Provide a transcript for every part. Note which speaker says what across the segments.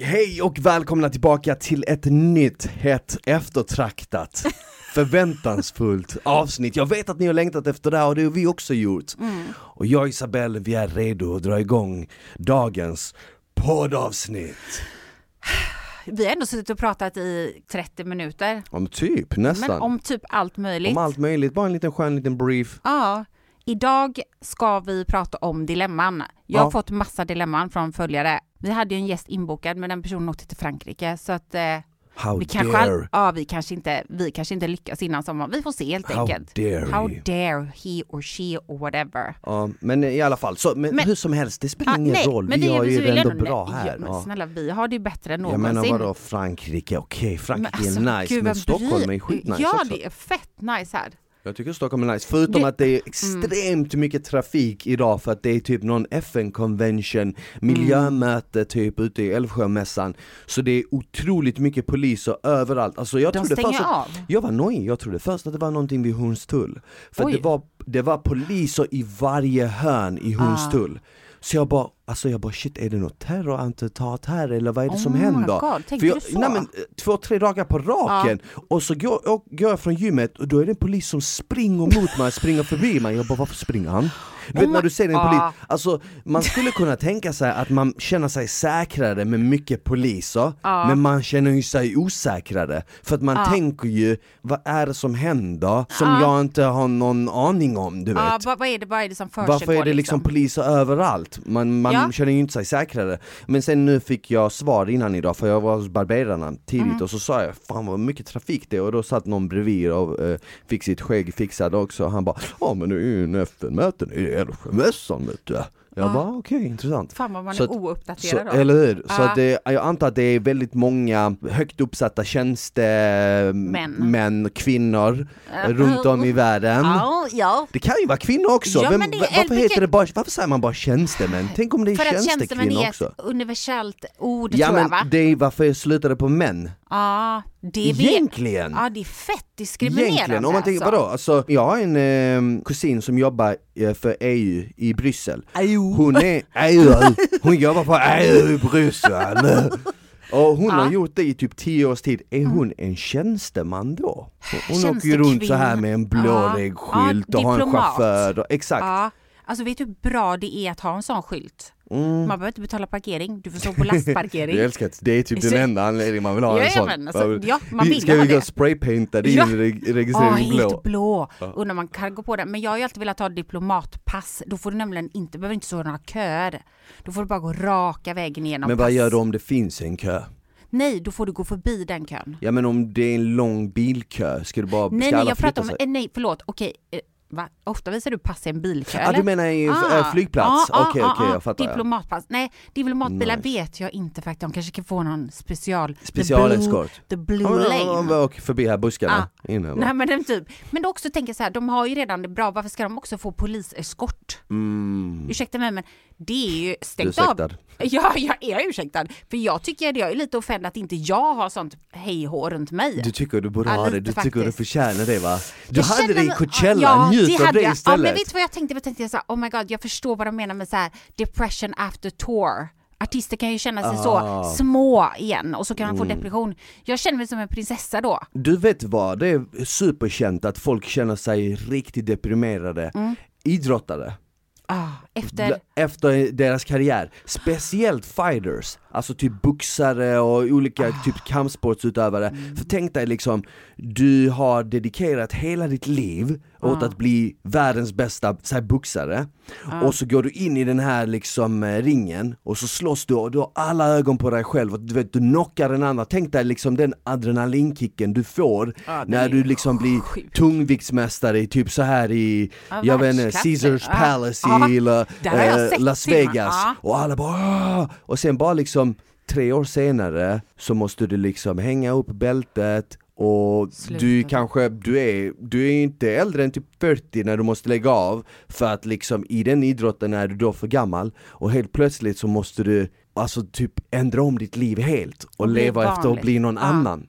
Speaker 1: Hej och välkomna tillbaka till ett nytt, hett, eftertraktat, förväntansfullt avsnitt. Jag vet att ni har längtat efter det här och det har vi också gjort. Och jag och Isabelle, vi är redo att dra igång dagens poddavsnitt.
Speaker 2: Vi har ändå suttit och pratat i 30 minuter.
Speaker 1: Om typ, nästan.
Speaker 2: Men om typ allt möjligt.
Speaker 1: Om allt möjligt, bara en liten skön liten brief.
Speaker 2: Ja. Idag ska vi prata om dilemman. Jag har
Speaker 1: Ja.
Speaker 2: fått massa dilemman från följare. Vi hade ju en gäst inbokad men den personen åkte till Frankrike så att eh,
Speaker 1: How
Speaker 2: vi, kanske,
Speaker 1: dare,
Speaker 2: ja, vi, kanske inte, vi kanske inte lyckas innan sommaren. Vi får se helt
Speaker 1: how
Speaker 2: enkelt.
Speaker 1: dare
Speaker 2: How
Speaker 1: he.
Speaker 2: dare he or she or whatever.
Speaker 1: Ja, men i alla fall, så, men,
Speaker 2: Men-
Speaker 1: hur som helst, det spelar
Speaker 2: Ah,
Speaker 1: ingen
Speaker 2: nej,
Speaker 1: roll.
Speaker 2: men
Speaker 1: Vi har ju det
Speaker 2: jag
Speaker 1: ändå
Speaker 2: ändå-
Speaker 1: bra
Speaker 2: Ja,
Speaker 1: här.
Speaker 2: men
Speaker 1: Ja.
Speaker 2: snälla, vi har det ju bättre än
Speaker 1: Jag
Speaker 2: någonsin.
Speaker 1: menar vadå Frankrike, okej Frankrike
Speaker 2: Men alltså,
Speaker 1: är nice
Speaker 2: gud,
Speaker 1: men Stockholm är skitnice
Speaker 2: Ja,
Speaker 1: också.
Speaker 2: det är fett nice här.
Speaker 1: Jag tycker Stockholm är nice, förutom
Speaker 2: Det-
Speaker 1: att det är extremt mycket trafik idag för att det är typ någon FN-convention, miljömöte typ ute i Älvsjömässan. Så det är otroligt mycket poliser överallt, alltså jag
Speaker 2: De
Speaker 1: trodde först att,
Speaker 2: av.
Speaker 1: Jag var nojig, jag trodde först att det var någonting vid Hornstull. För det var, det var poliser i varje hörn i Hornstull. Så jag bara, alltså jag bara shit är det något terrorattentat här eller vad är det
Speaker 2: Oh
Speaker 1: som händer?
Speaker 2: God, tänkte
Speaker 1: jag,
Speaker 2: du så?
Speaker 1: Nej, men, två, tre dagar på raken och så går, och, går jag från gymmet och då är det en polis som springer mot mig, springer förbi mig, jag bara varför springer han? Du vet
Speaker 2: Oh
Speaker 1: när du ser en
Speaker 2: Ah.
Speaker 1: polis, alltså man skulle kunna tänka sig att man känner sig säkrare med mycket poliser, men man känner ju sig osäkrare För att man tänker ju, vad är det som händer som jag inte har någon aning om, du vet?
Speaker 2: Ja, vad, är det, vad är det som försiggår?
Speaker 1: Varför är det liksom poliser överallt? Man, man
Speaker 2: Ja.
Speaker 1: känner ju inte sig säkrare. Men sen nu fick jag svar innan idag för jag var hos barberarna tidigt
Speaker 2: Mm.
Speaker 1: och så sa jag fan vad mycket trafik det är och då satt någon bredvid och eh, fick sitt skägg fixad också. Han bara ja men det är ju en FN-möte i Älvsjömässan vet du. Jag bara okej intressant.
Speaker 2: Fan vad man
Speaker 1: Så
Speaker 2: är
Speaker 1: att- Så,
Speaker 2: ouppdaterad då.
Speaker 1: eller hur? Så
Speaker 2: Ja.
Speaker 1: att det, jag antar att det är väldigt många högt uppsatta tjänstemän, män, kvinnor runt om i världen.
Speaker 2: Ja, ja.
Speaker 1: Det kan ju vara kvinnor också,
Speaker 2: Ja,
Speaker 1: Vem,
Speaker 2: men
Speaker 1: varför heter det bara, varför säger man bara tjänstemän? Tänk om det är
Speaker 2: För att tjänstemän
Speaker 1: tjänstekvinnor
Speaker 2: är
Speaker 1: också?
Speaker 2: ett universellt ord
Speaker 1: Ja
Speaker 2: tror jag
Speaker 1: men
Speaker 2: va?
Speaker 1: det är varför jag slutade på män.
Speaker 2: Ja, det vet...
Speaker 1: Egentligen!
Speaker 2: Ja, det är fett diskriminerande
Speaker 1: Egentligen, om man tänker
Speaker 2: alltså.
Speaker 1: vadå? Alltså, jag har en eh, kusin som jobbar eh, för EU i Bryssel. Hon är, EU, hon jobbar på EU i Bryssel. Och hon har gjort det i typ tio års tid, är hon en tjänsteman då? Hon, åker ju runt så här med en
Speaker 2: Ja,
Speaker 1: skylt
Speaker 2: ja,
Speaker 1: och har en chaufför, och, exakt.
Speaker 2: Ja, alltså vet du hur bra det är att ha en sån skylt?
Speaker 1: Mm.
Speaker 2: Man behöver inte betala parkering, du får stå på lastparkering.
Speaker 1: Jag älskar att det är typ den enda anledningen man vill ha
Speaker 2: Ja,
Speaker 1: en
Speaker 2: ja,
Speaker 1: sån.
Speaker 2: men alltså, ja, man
Speaker 1: Vi-
Speaker 2: vill
Speaker 1: Ska
Speaker 2: ha
Speaker 1: vi gå och spraypainta din
Speaker 2: Ja.
Speaker 1: reg-
Speaker 2: Ja,
Speaker 1: registrering blå?
Speaker 2: helt blå. Undrar man kan gå på den. Men jag har ju alltid velat ha diplomatpass. Då får du nämligen inte, behöver inte stå några köer. Då får du bara gå raka vägen igenom
Speaker 1: Men vad
Speaker 2: pass.
Speaker 1: gör du om det finns en kö?
Speaker 2: Nej, då får du gå förbi den kön.
Speaker 1: Ja men om det är en lång bilkö, ska du bara,
Speaker 2: Nej,
Speaker 1: ska
Speaker 2: nej,
Speaker 1: alla
Speaker 2: jag pratar om,
Speaker 1: sig?
Speaker 2: eh, nej förlåt, okej. Eh, Va? Ofta visar du pass i en bilkö
Speaker 1: Ja
Speaker 2: eller?
Speaker 1: du menar i
Speaker 2: Ah,
Speaker 1: äh, flygplats?
Speaker 2: ah,
Speaker 1: Okej
Speaker 2: ah,
Speaker 1: okej
Speaker 2: ah,
Speaker 1: jag fattar ja.
Speaker 2: Diplomatpass. Nej, diplomatbilar
Speaker 1: Nice.
Speaker 2: vet jag inte faktiskt. De kanske kan få någon special... the
Speaker 1: Specialeskort.
Speaker 2: blue- The blue
Speaker 1: Ja, men,
Speaker 2: lane.
Speaker 1: ja, men, Åk förbi här buskarna innan va?
Speaker 2: Nej men den typ. Men då också tänker jag så här, de har ju redan det bra, varför ska de också få poliseskort?
Speaker 1: Mm.
Speaker 2: Ursäkta mig men det är ju stängt av. Ja, jag är ursäktad. För jag tycker att jag är lite offend att inte jag har sånt hejhå runt mig.
Speaker 1: Du tycker du borde
Speaker 2: Ja,
Speaker 1: ha det, du tycker du
Speaker 2: faktiskt.
Speaker 1: förtjänar det va? Du
Speaker 2: Jag
Speaker 1: hade det i Coachella,
Speaker 2: ja,
Speaker 1: njut
Speaker 2: det
Speaker 1: av
Speaker 2: hade
Speaker 1: det
Speaker 2: jag.
Speaker 1: istället!
Speaker 2: Ja, men vet du vad jag tänkte? Jag tänkte jag så här, oh my god, jag förstår vad de menar med så här depression after tour. Artister kan ju känna sig
Speaker 1: Ah. Mm.
Speaker 2: så små igen och så kan man få depression. Jag känner mig som en prinsessa då.
Speaker 1: Du vet vad, det är superkänt att folk känner sig riktigt deprimerade
Speaker 2: Mm.
Speaker 1: Idrottare
Speaker 2: Ah, efter...
Speaker 1: Efter deras karriär, speciellt fighters, alltså typ boxare och olika
Speaker 2: Ah.
Speaker 1: typ kampsportsutövare.
Speaker 2: Mm.
Speaker 1: För tänk dig liksom, du har dedikerat hela ditt liv åt att bli världens bästa så här, boxare och så går du in i den här liksom eh, ringen och så slåss du och du har alla ögon på dig själv och du vet du knockar den andra, tänk dig liksom den adrenalinkicken du får när
Speaker 2: är
Speaker 1: du liksom blir
Speaker 2: sjuk.
Speaker 1: tungviktsmästare i typ så här i,
Speaker 2: Ja,
Speaker 1: jag vet inte. Caesars
Speaker 2: Ja.
Speaker 1: Palace i La, eh, Las. Vegas och alla bara "Åh!" och sen bara liksom tre år senare så måste du liksom hänga upp bältet och
Speaker 2: Sluta.
Speaker 1: du kanske, du är, du är inte äldre än typ 40 när du måste lägga av för att liksom i den idrotten är du då för gammal och helt plötsligt så måste du alltså typ ändra om ditt liv helt och,
Speaker 2: Och
Speaker 1: leva efter att bli någon
Speaker 2: Ja.
Speaker 1: annan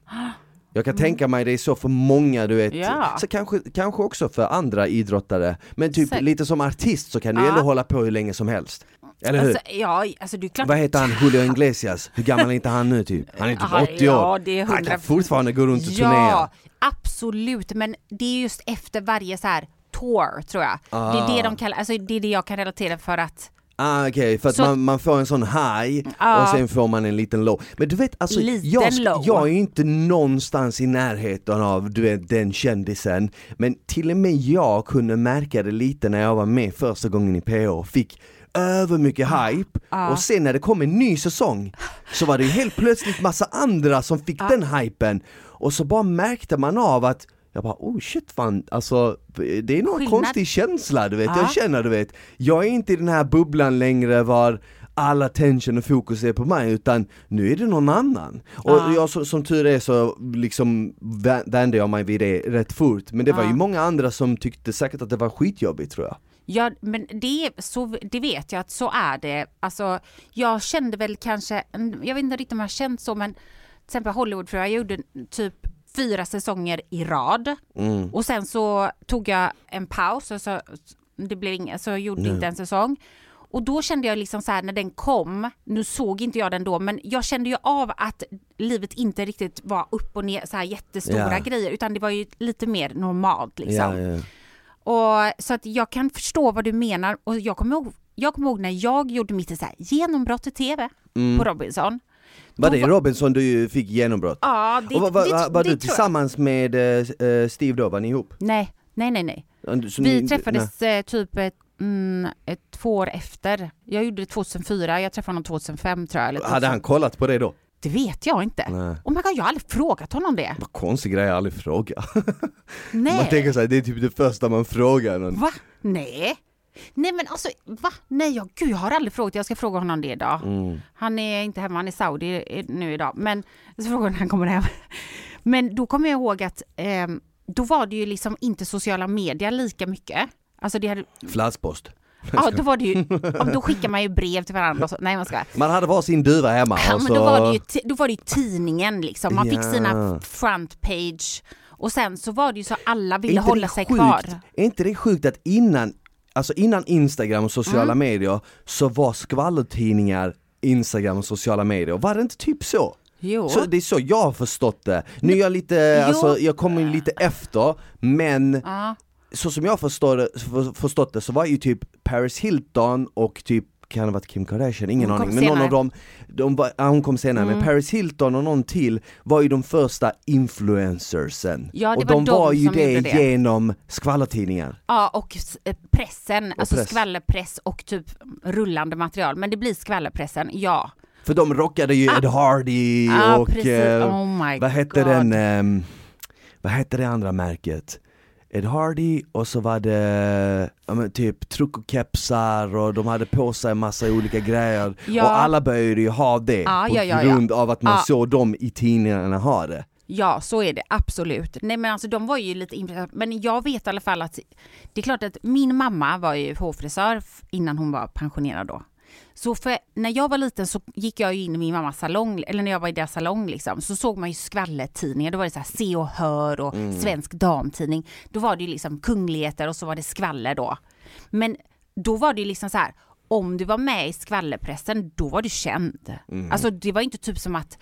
Speaker 1: jag kan tänka mig det är så för många du vet,
Speaker 2: Ja.
Speaker 1: så kanske, kanske också för andra idrottare Men typ
Speaker 2: Säkert.
Speaker 1: lite som artist så kan du
Speaker 2: Ja.
Speaker 1: ändå hålla på hur länge som helst Eller hur?
Speaker 2: Alltså, ja, alltså det är klart.
Speaker 1: Vad heter han, Julio Iglesias? Hur gammal är inte han nu typ? Han är typ
Speaker 2: Ja,
Speaker 1: 80 år.
Speaker 2: ja, det är
Speaker 1: Han
Speaker 2: 100
Speaker 1: kan fortfarande gå runt och
Speaker 2: Ja,
Speaker 1: turnera.
Speaker 2: absolut. Men det är just efter varje så här tour tror jag. Det
Speaker 1: Ah.
Speaker 2: är det de kallar, alltså det är det jag kan relatera för att
Speaker 1: Ah, Okej, för att
Speaker 2: Så-
Speaker 1: man, man får en sån high
Speaker 2: Ja.
Speaker 1: och sen får man en liten low. Men du vet, alltså, jag, jag är inte någonstans i närheten av du vet, den kändisen. Men till och med jag kunde märka det lite när jag var med första gången i PH. Fick över mycket hype
Speaker 2: Ja.
Speaker 1: och sen när det kom en ny säsong så var det ju helt plötsligt massa andra som fick den hypen och så bara märkte man av att jag bara oh shit fan, alltså det är någon
Speaker 2: Skillnad.
Speaker 1: konstig känsla du vet,
Speaker 2: Ja.
Speaker 1: jag känner du vet Jag är inte i den här bubblan längre var all attention och fokus är på mig utan nu är det någon annan. Och
Speaker 2: Ja.
Speaker 1: jag, så, som tur är så liksom vä- vände jag mig vid det rätt fort men det var ju många andra som tyckte säkert att det var skitjobbigt tror jag.
Speaker 2: Ja, men det, så, det vet jag att så är det. Alltså, jag kände väl kanske, jag vet inte riktigt om jag har känt så, men till exempel Hollywood tror jag, gjorde typ fyra säsonger i rad.
Speaker 1: Mm.
Speaker 2: Och sen så tog jag en paus och så, det blev inga, så jag gjorde
Speaker 1: Nej.
Speaker 2: inte en säsong. Och då kände jag liksom så här när den kom, nu såg inte jag den då, men jag kände ju av att livet inte riktigt var upp och ner så här jättestora
Speaker 1: Ja.
Speaker 2: grejer, utan det var ju lite mer normalt liksom.
Speaker 1: Ja, ja.
Speaker 2: Och, så att jag kan förstå vad du menar och jag kommer ihåg, jag kommer ihåg när jag gjorde mitt så här, genombrott i TV
Speaker 1: Mm.
Speaker 2: på Robinson.
Speaker 1: Var det
Speaker 2: var-
Speaker 1: Robinson du fick genombrott?
Speaker 2: Ja, det,
Speaker 1: och var, var,
Speaker 2: det,
Speaker 1: var, var
Speaker 2: det
Speaker 1: du
Speaker 2: jag.
Speaker 1: tillsammans med eh, Steve då, var ni ihop?
Speaker 2: Nej, nej, nej, nej.
Speaker 1: Så
Speaker 2: Vi
Speaker 1: ni-
Speaker 2: träffades eh, typ ett, mm, ett, två år efter. Jag gjorde det 2004, jag träffade honom 2005 tror jag. Eller
Speaker 1: nej. Hade
Speaker 2: 2000.
Speaker 1: han kollat på det då?
Speaker 2: Det vet jag inte.
Speaker 1: Nej.
Speaker 2: Oh my god, jag har aldrig frågat honom det.
Speaker 1: Vad konstig grej, jag har aldrig frågat. Man
Speaker 2: Nej.
Speaker 1: tänker såhär, det är typ det första man frågar någon.
Speaker 2: Va? Nej. Nej men alltså, va? Nej, jag, gud, jag har aldrig frågat. Jag ska fråga honom det idag.
Speaker 1: Mm.
Speaker 2: Han är inte hemma, han är i Saudi eh, nu idag. Men jag ska fråga när han kommer hem. Men då kommer jag ihåg att ehm, då var det ju liksom inte sociala medier lika mycket. Alltså det hade,
Speaker 1: Fladspost.
Speaker 2: Ja då var det ju, då skickar man ju brev till varandra så. Nej man ska.
Speaker 1: Man hade varsin duva hemma
Speaker 2: Ja, men
Speaker 1: så...
Speaker 2: då var det ju, då var det ju tidningen liksom. Man fick
Speaker 1: Ja.
Speaker 2: sina front page. Och sen så var det ju så alla ville hålla sig
Speaker 1: sjukt?
Speaker 2: kvar.
Speaker 1: Är inte det sjukt att innan, alltså innan Instagram och sociala
Speaker 2: Mm.
Speaker 1: medier så var skvallertidningar Instagram och sociala medier, var det inte typ så?
Speaker 2: Jo.
Speaker 1: Så det är så jag har förstått det. Nu är jag lite,
Speaker 2: Jo.
Speaker 1: alltså jag kommer lite efter, men
Speaker 2: Ja.
Speaker 1: Så som jag förstår för, förstått det så var ju typ Paris Hilton och typ kan det ha varit Kim Kardashian? Ingen
Speaker 2: Hon
Speaker 1: aning. Men någon av dem, de var, ja, hon kom senare, men
Speaker 2: Mm.
Speaker 1: Paris Hilton och någon till var ju de första influencersen.
Speaker 2: Ja,
Speaker 1: och de
Speaker 2: de
Speaker 1: var ju det,
Speaker 2: det.
Speaker 1: genom skvallertidningar.
Speaker 2: Ja, och eh, pressen, alltså
Speaker 1: press.
Speaker 2: skvallerpress och typ rullande material. Men det blir skvallerpressen, ja.
Speaker 1: För de rockade ju
Speaker 2: Ah.
Speaker 1: Ed Hardy
Speaker 2: Ja,
Speaker 1: och eh,
Speaker 2: oh
Speaker 1: vad hette den, ehm, vad hette det andra märket? Ed Hardy och så var det men typ truckokepsar och de hade på sig massa olika grejer
Speaker 2: Ja.
Speaker 1: och alla började ju ha det
Speaker 2: Ja,
Speaker 1: på
Speaker 2: ja, ja, ja.
Speaker 1: grund av att man
Speaker 2: Ja.
Speaker 1: såg dem i tidningarna ha det.
Speaker 2: Ja, så är det absolut. Nej men alltså de var ju lite imponerade. Men jag vet i alla fall att det är klart att min mamma var ju hårfrisör innan hon var pensionerad då. Så för när jag var liten så gick jag in i min mammas salong, eller när jag var i deras salong liksom, så såg man ju skvallertidningar. Då var det så här Se och Hör och Svensk Damtidning. Då var det ju liksom kungligheter och så var det skvaller då. Men då var det ju liksom så här, om du var med i skvallerpressen, då var du känd. Alltså det var inte typ som att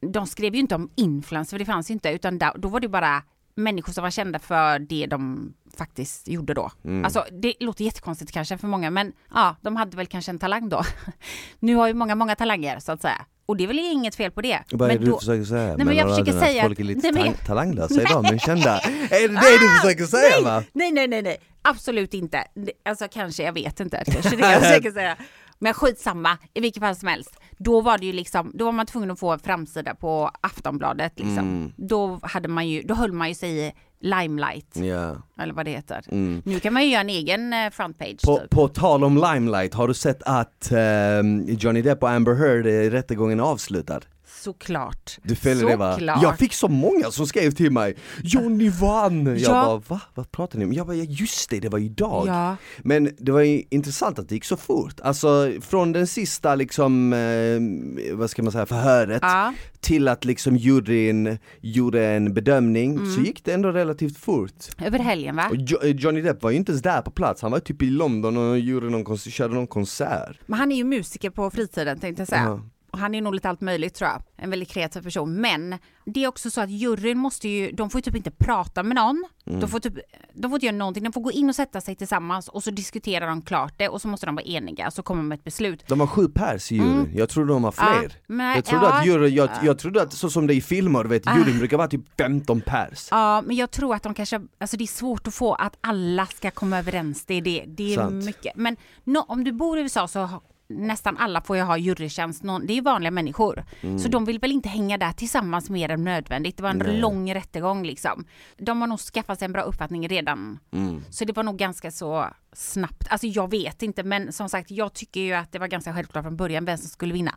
Speaker 2: de skrev ju inte om influencer, för det fanns ju inte, utan där, då var det bara människor som var kända för det de faktiskt gjorde då.
Speaker 1: Mm.
Speaker 2: Alltså det låter jättekonstigt kanske för många, men ja, de hade väl kanske en talang då. nu har ju många, många talanger så att säga. Och det är väl inget fel på det.
Speaker 1: Vad är det
Speaker 2: då,
Speaker 1: du försöker säga?
Speaker 2: men jag försöker
Speaker 1: att
Speaker 2: säga-
Speaker 1: folk är lite
Speaker 2: Nej, jag-
Speaker 1: talanglösa idag men kända? Är det det du försöker säga va?
Speaker 2: nej, nej, nej, nej, absolut inte. Alltså kanske, jag vet inte, kanske det jag försöker säga. Men skitsamma, i vilket fall som helst. Då var det ju liksom, då var man tvungen att få en framsida på Aftonbladet liksom.
Speaker 1: Mm.
Speaker 2: Då hade man ju, då höll man ju sig i limelight,
Speaker 1: Ja.
Speaker 2: eller vad det heter.
Speaker 1: Mm.
Speaker 2: Nu kan man ju göra en egen eh, frontpage
Speaker 1: På,
Speaker 2: typ.
Speaker 1: på tal om limelight, har du sett att ehm, Johnny Depp och Amber Heard, eh, rättegången är avslutad?
Speaker 2: Såklart.
Speaker 1: Du fäller det va? Jag fick så många som skrev till mig, Johnny vann! Jag ja. bara, va? Vad pratar ni om? Jag bara, ja, just det, det var idag. Ja. Men det var ju intressant att det gick så fort, alltså från den sista liksom, eh, vad ska man säga, förhöret ja. till att liksom juryn gjorde en bedömning, mm. så gick det ändå relativt fort.
Speaker 2: Över helgen va?
Speaker 1: Jo Johnny Depp var ju inte ens där på plats, han var typ i London och gjorde någon, körde någon konsert.
Speaker 2: Men han är ju musiker på fritiden tänkte jag säga han är nog lite allt möjligt tror jag, en väldigt kreativ person. Men det är också så att juryn måste ju, de får ju typ inte prata med någon. Mm. De, får typ, de får inte göra någonting, de får gå in och sätta sig tillsammans och så diskuterar de klart det och så måste de vara eniga så kommer de med ett beslut.
Speaker 1: De har sju pers i juryn, mm. jag trodde de har fler. Ja, men, jag, trodde ja, att juryn, jag, jag trodde att så som det är i filmer, vet, ah. juryn brukar vara typ 15 pers.
Speaker 2: Ja men jag tror att de kanske, alltså det är svårt att få att alla ska komma överens, det är det, det är Sant. mycket. Men no, om du bor i USA så nästan alla får ju ha jurytjänst, det är vanliga människor. Mm. Så de vill väl inte hänga där tillsammans mer än nödvändigt. Det var en Nej. lång rättegång liksom. De har nog skaffat sig en bra uppfattning redan. Mm. Så det var nog ganska så snabbt. Alltså jag vet inte men som sagt jag tycker ju att det var ganska självklart från början vem som skulle vinna.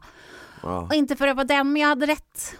Speaker 2: Ja. Och inte för att vara den men jag hade rätt.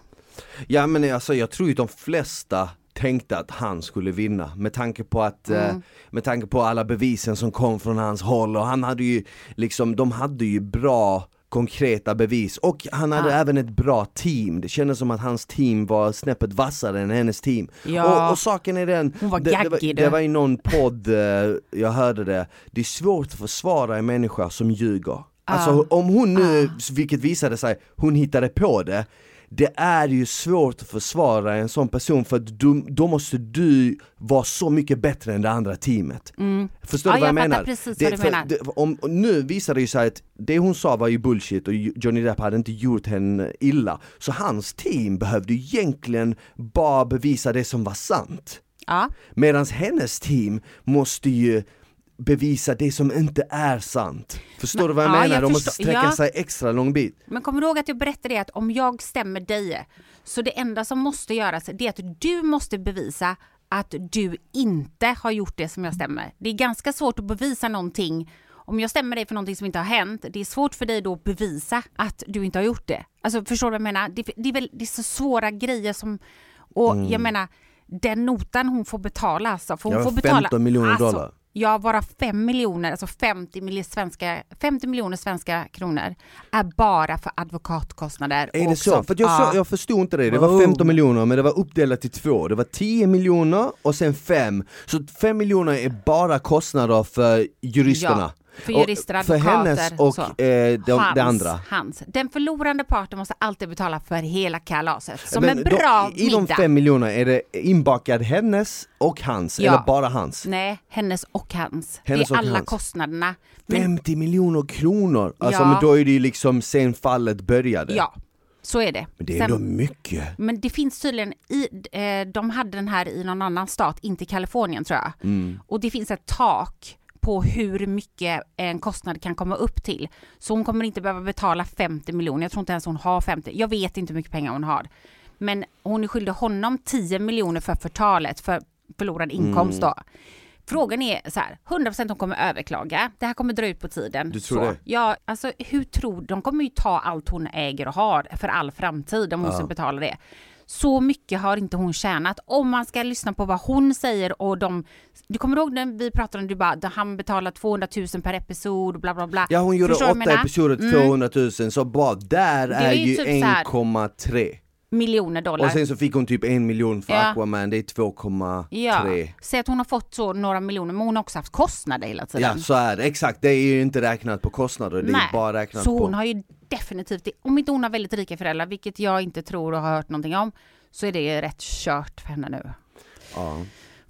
Speaker 1: Ja men alltså jag tror ju de flesta tänkte att han skulle vinna med tanke på att, mm. eh, med tanke på alla bevisen som kom från hans håll och han hade ju liksom, de hade ju bra konkreta bevis och han hade ah. även ett bra team, det kändes som att hans team var snäppet vassare än hennes team. Ja. Och, och saken är den,
Speaker 2: Hon var det, det, var,
Speaker 1: det var i någon podd, eh, jag hörde det, det är svårt att försvara en människa som ljuger. Ah. Alltså om hon nu, ah. vilket visade sig, hon hittade på det det är ju svårt att försvara en sån person för att du, då måste du vara så mycket bättre än det andra teamet. Mm. Förstår
Speaker 2: ja,
Speaker 1: du vad jag, jag
Speaker 2: menar? Precis det, vad du menar.
Speaker 1: Det, om, nu visar det ju sig att det hon sa var ju bullshit och Johnny Depp hade inte gjort henne illa. Så hans team behövde egentligen bara bevisa det som var sant. Ja. Medan hennes team måste ju bevisa det som inte är sant. Förstår men, du vad jag ja, menar? Jag De måste sträcka ja. sig extra lång bit.
Speaker 2: Men kommer du ihåg att jag berättade att om jag stämmer dig, så det enda som måste göras det är att du måste bevisa att du inte har gjort det som jag stämmer. Det är ganska svårt att bevisa någonting om jag stämmer dig för någonting som inte har hänt, det är svårt för dig då att bevisa att du inte har gjort det. Alltså förstår du vad jag menar? Det, det är väl det är så svåra grejer som, och mm. jag menar den notan hon får betala alltså, för hon
Speaker 1: ja,
Speaker 2: får betala
Speaker 1: 15 miljoner alltså, dollar.
Speaker 2: Ja, bara 5 miljoner, alltså 50, miljoner svenska, 50 miljoner svenska kronor är bara för advokatkostnader.
Speaker 1: Är det så? För jag, ja. så, jag förstod inte det, det var 15 miljoner men det var uppdelat till två, det var 10 miljoner och sen 5. Så 5 miljoner är bara kostnader för juristerna. Ja.
Speaker 2: För jurister,
Speaker 1: och, För hennes och eh, de, hans, det andra.
Speaker 2: Hans. Den förlorande parten måste alltid betala för hela kalaset. Som Men en bra
Speaker 1: då, I middag. de fem miljonerna, är det inbakad hennes och hans? Ja. Eller bara hans?
Speaker 2: Nej, hennes och hans. Hennes det är alla hans. kostnaderna.
Speaker 1: Men, 50 miljoner kronor! Alltså ja. men då är det ju liksom sen fallet började.
Speaker 2: Ja. Så är det.
Speaker 1: Men det är ändå mycket.
Speaker 2: Men det finns tydligen i, eh, de hade den här i någon annan stat, inte Kalifornien tror jag. Mm. Och det finns ett tak på hur mycket en kostnad kan komma upp till. Så hon kommer inte behöva betala 50 miljoner, jag tror inte ens hon har 50, jag vet inte hur mycket pengar hon har. Men hon är skyldig honom 10 miljoner för förtalet, för förlorad inkomst mm. då. Frågan är så här, 100% hon kommer överklaga, det här kommer dra ut på tiden.
Speaker 1: Du tror
Speaker 2: så.
Speaker 1: det?
Speaker 2: Ja, alltså hur tror, de kommer ju ta allt hon äger och har för all framtid, de måste ja. betala det. Så mycket har inte hon tjänat. Om man ska lyssna på vad hon säger och de... Du kommer ihåg när vi pratade om du bara, han betalar 200 000 per episod bla bla bla.
Speaker 1: Ja hon gjorde Förstår åtta episoder, 200 000 mm. så bara där är, är ju typ 1,3
Speaker 2: miljoner dollar.
Speaker 1: Och sen så fick hon typ en miljon för ja. Aquaman, det är 2,3. Ja,
Speaker 2: säg att hon har fått så några miljoner, men hon har också haft kostnader hela tiden.
Speaker 1: Ja, så är det, exakt. Det är ju inte räknat på kostnader, det Nej. är bara räknat
Speaker 2: så
Speaker 1: på...
Speaker 2: Så hon har ju definitivt, om inte hon har väldigt rika föräldrar, vilket jag inte tror och har hört någonting om, så är det rätt kört för henne nu.
Speaker 1: Ja.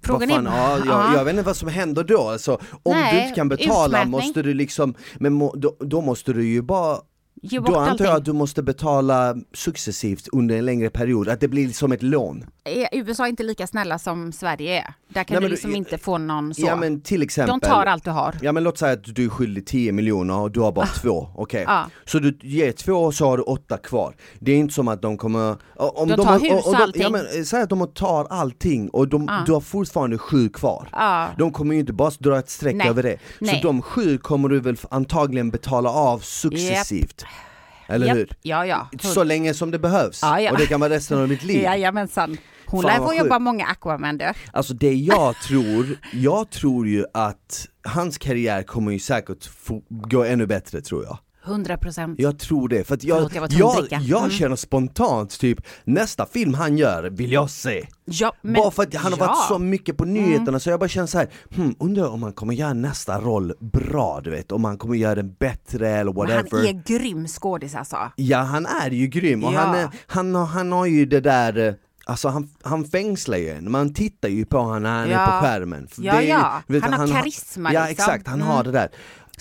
Speaker 1: Frågan fan, är... Ja, jag, jag, vet inte vad som händer då, alltså, om Nej, du inte kan betala måste du liksom, men må, då, då måste du ju bara Ge bort Då antar allting. jag att du måste betala successivt under en längre period, att det blir som ett lån.
Speaker 2: USA är inte lika snälla som Sverige är. Där kan Nej, du liksom du, inte få någon så.
Speaker 1: Ja men till exempel.
Speaker 2: De tar allt du har.
Speaker 1: Ja men låt säga att du är skyldig 10 miljoner och du har bara ah. två, okej. Okay. Ah. Så du ger två och så har du åtta kvar. Det är inte som att de kommer...
Speaker 2: Om de, de tar hus och, och, allting.
Speaker 1: Ja men säg att de tar allting och de, ah. du har fortfarande sju kvar. Ah. De kommer ju inte bara dra ett streck Nej. över det. Så Nej. de sju kommer du väl antagligen betala av successivt. Yep. Eller
Speaker 2: Japp.
Speaker 1: hur?
Speaker 2: Ja, ja.
Speaker 1: Så länge som det behövs,
Speaker 2: Ja, ja.
Speaker 1: och det kan vara resten av mitt liv.
Speaker 2: Jajamensan. Hon lär få jobba många Aquaman du.
Speaker 1: Alltså det jag tror, jag tror ju att hans karriär kommer ju säkert gå ännu bättre tror jag.
Speaker 2: 100 procent.
Speaker 1: Jag tror det, för att jag,
Speaker 2: Förlåt, jag
Speaker 1: jag, jag
Speaker 2: Mm.
Speaker 1: känner spontant typ, nästa film han gör vill jag se.
Speaker 2: Ja, men,
Speaker 1: bara för att han har
Speaker 2: ja. Mm.
Speaker 1: varit så mycket på nyheterna så jag bara känner så här, hmm, undrar om han kommer göra nästa roll bra du vet, om han kommer göra den bättre eller
Speaker 2: Men
Speaker 1: whatever.
Speaker 2: han är grym skådis alltså.
Speaker 1: Ja han är ju grym och
Speaker 2: Ja.
Speaker 1: han, är, han, har, han har ju det där eh, Alltså han, han fängslar ju en, man tittar ju på honom när han är
Speaker 2: Ja.
Speaker 1: på skärmen.
Speaker 2: Ja,
Speaker 1: det är
Speaker 2: ja. Han har karisma,
Speaker 1: Ja
Speaker 2: liksom.
Speaker 1: exakt, han
Speaker 2: Mm.
Speaker 1: har det där.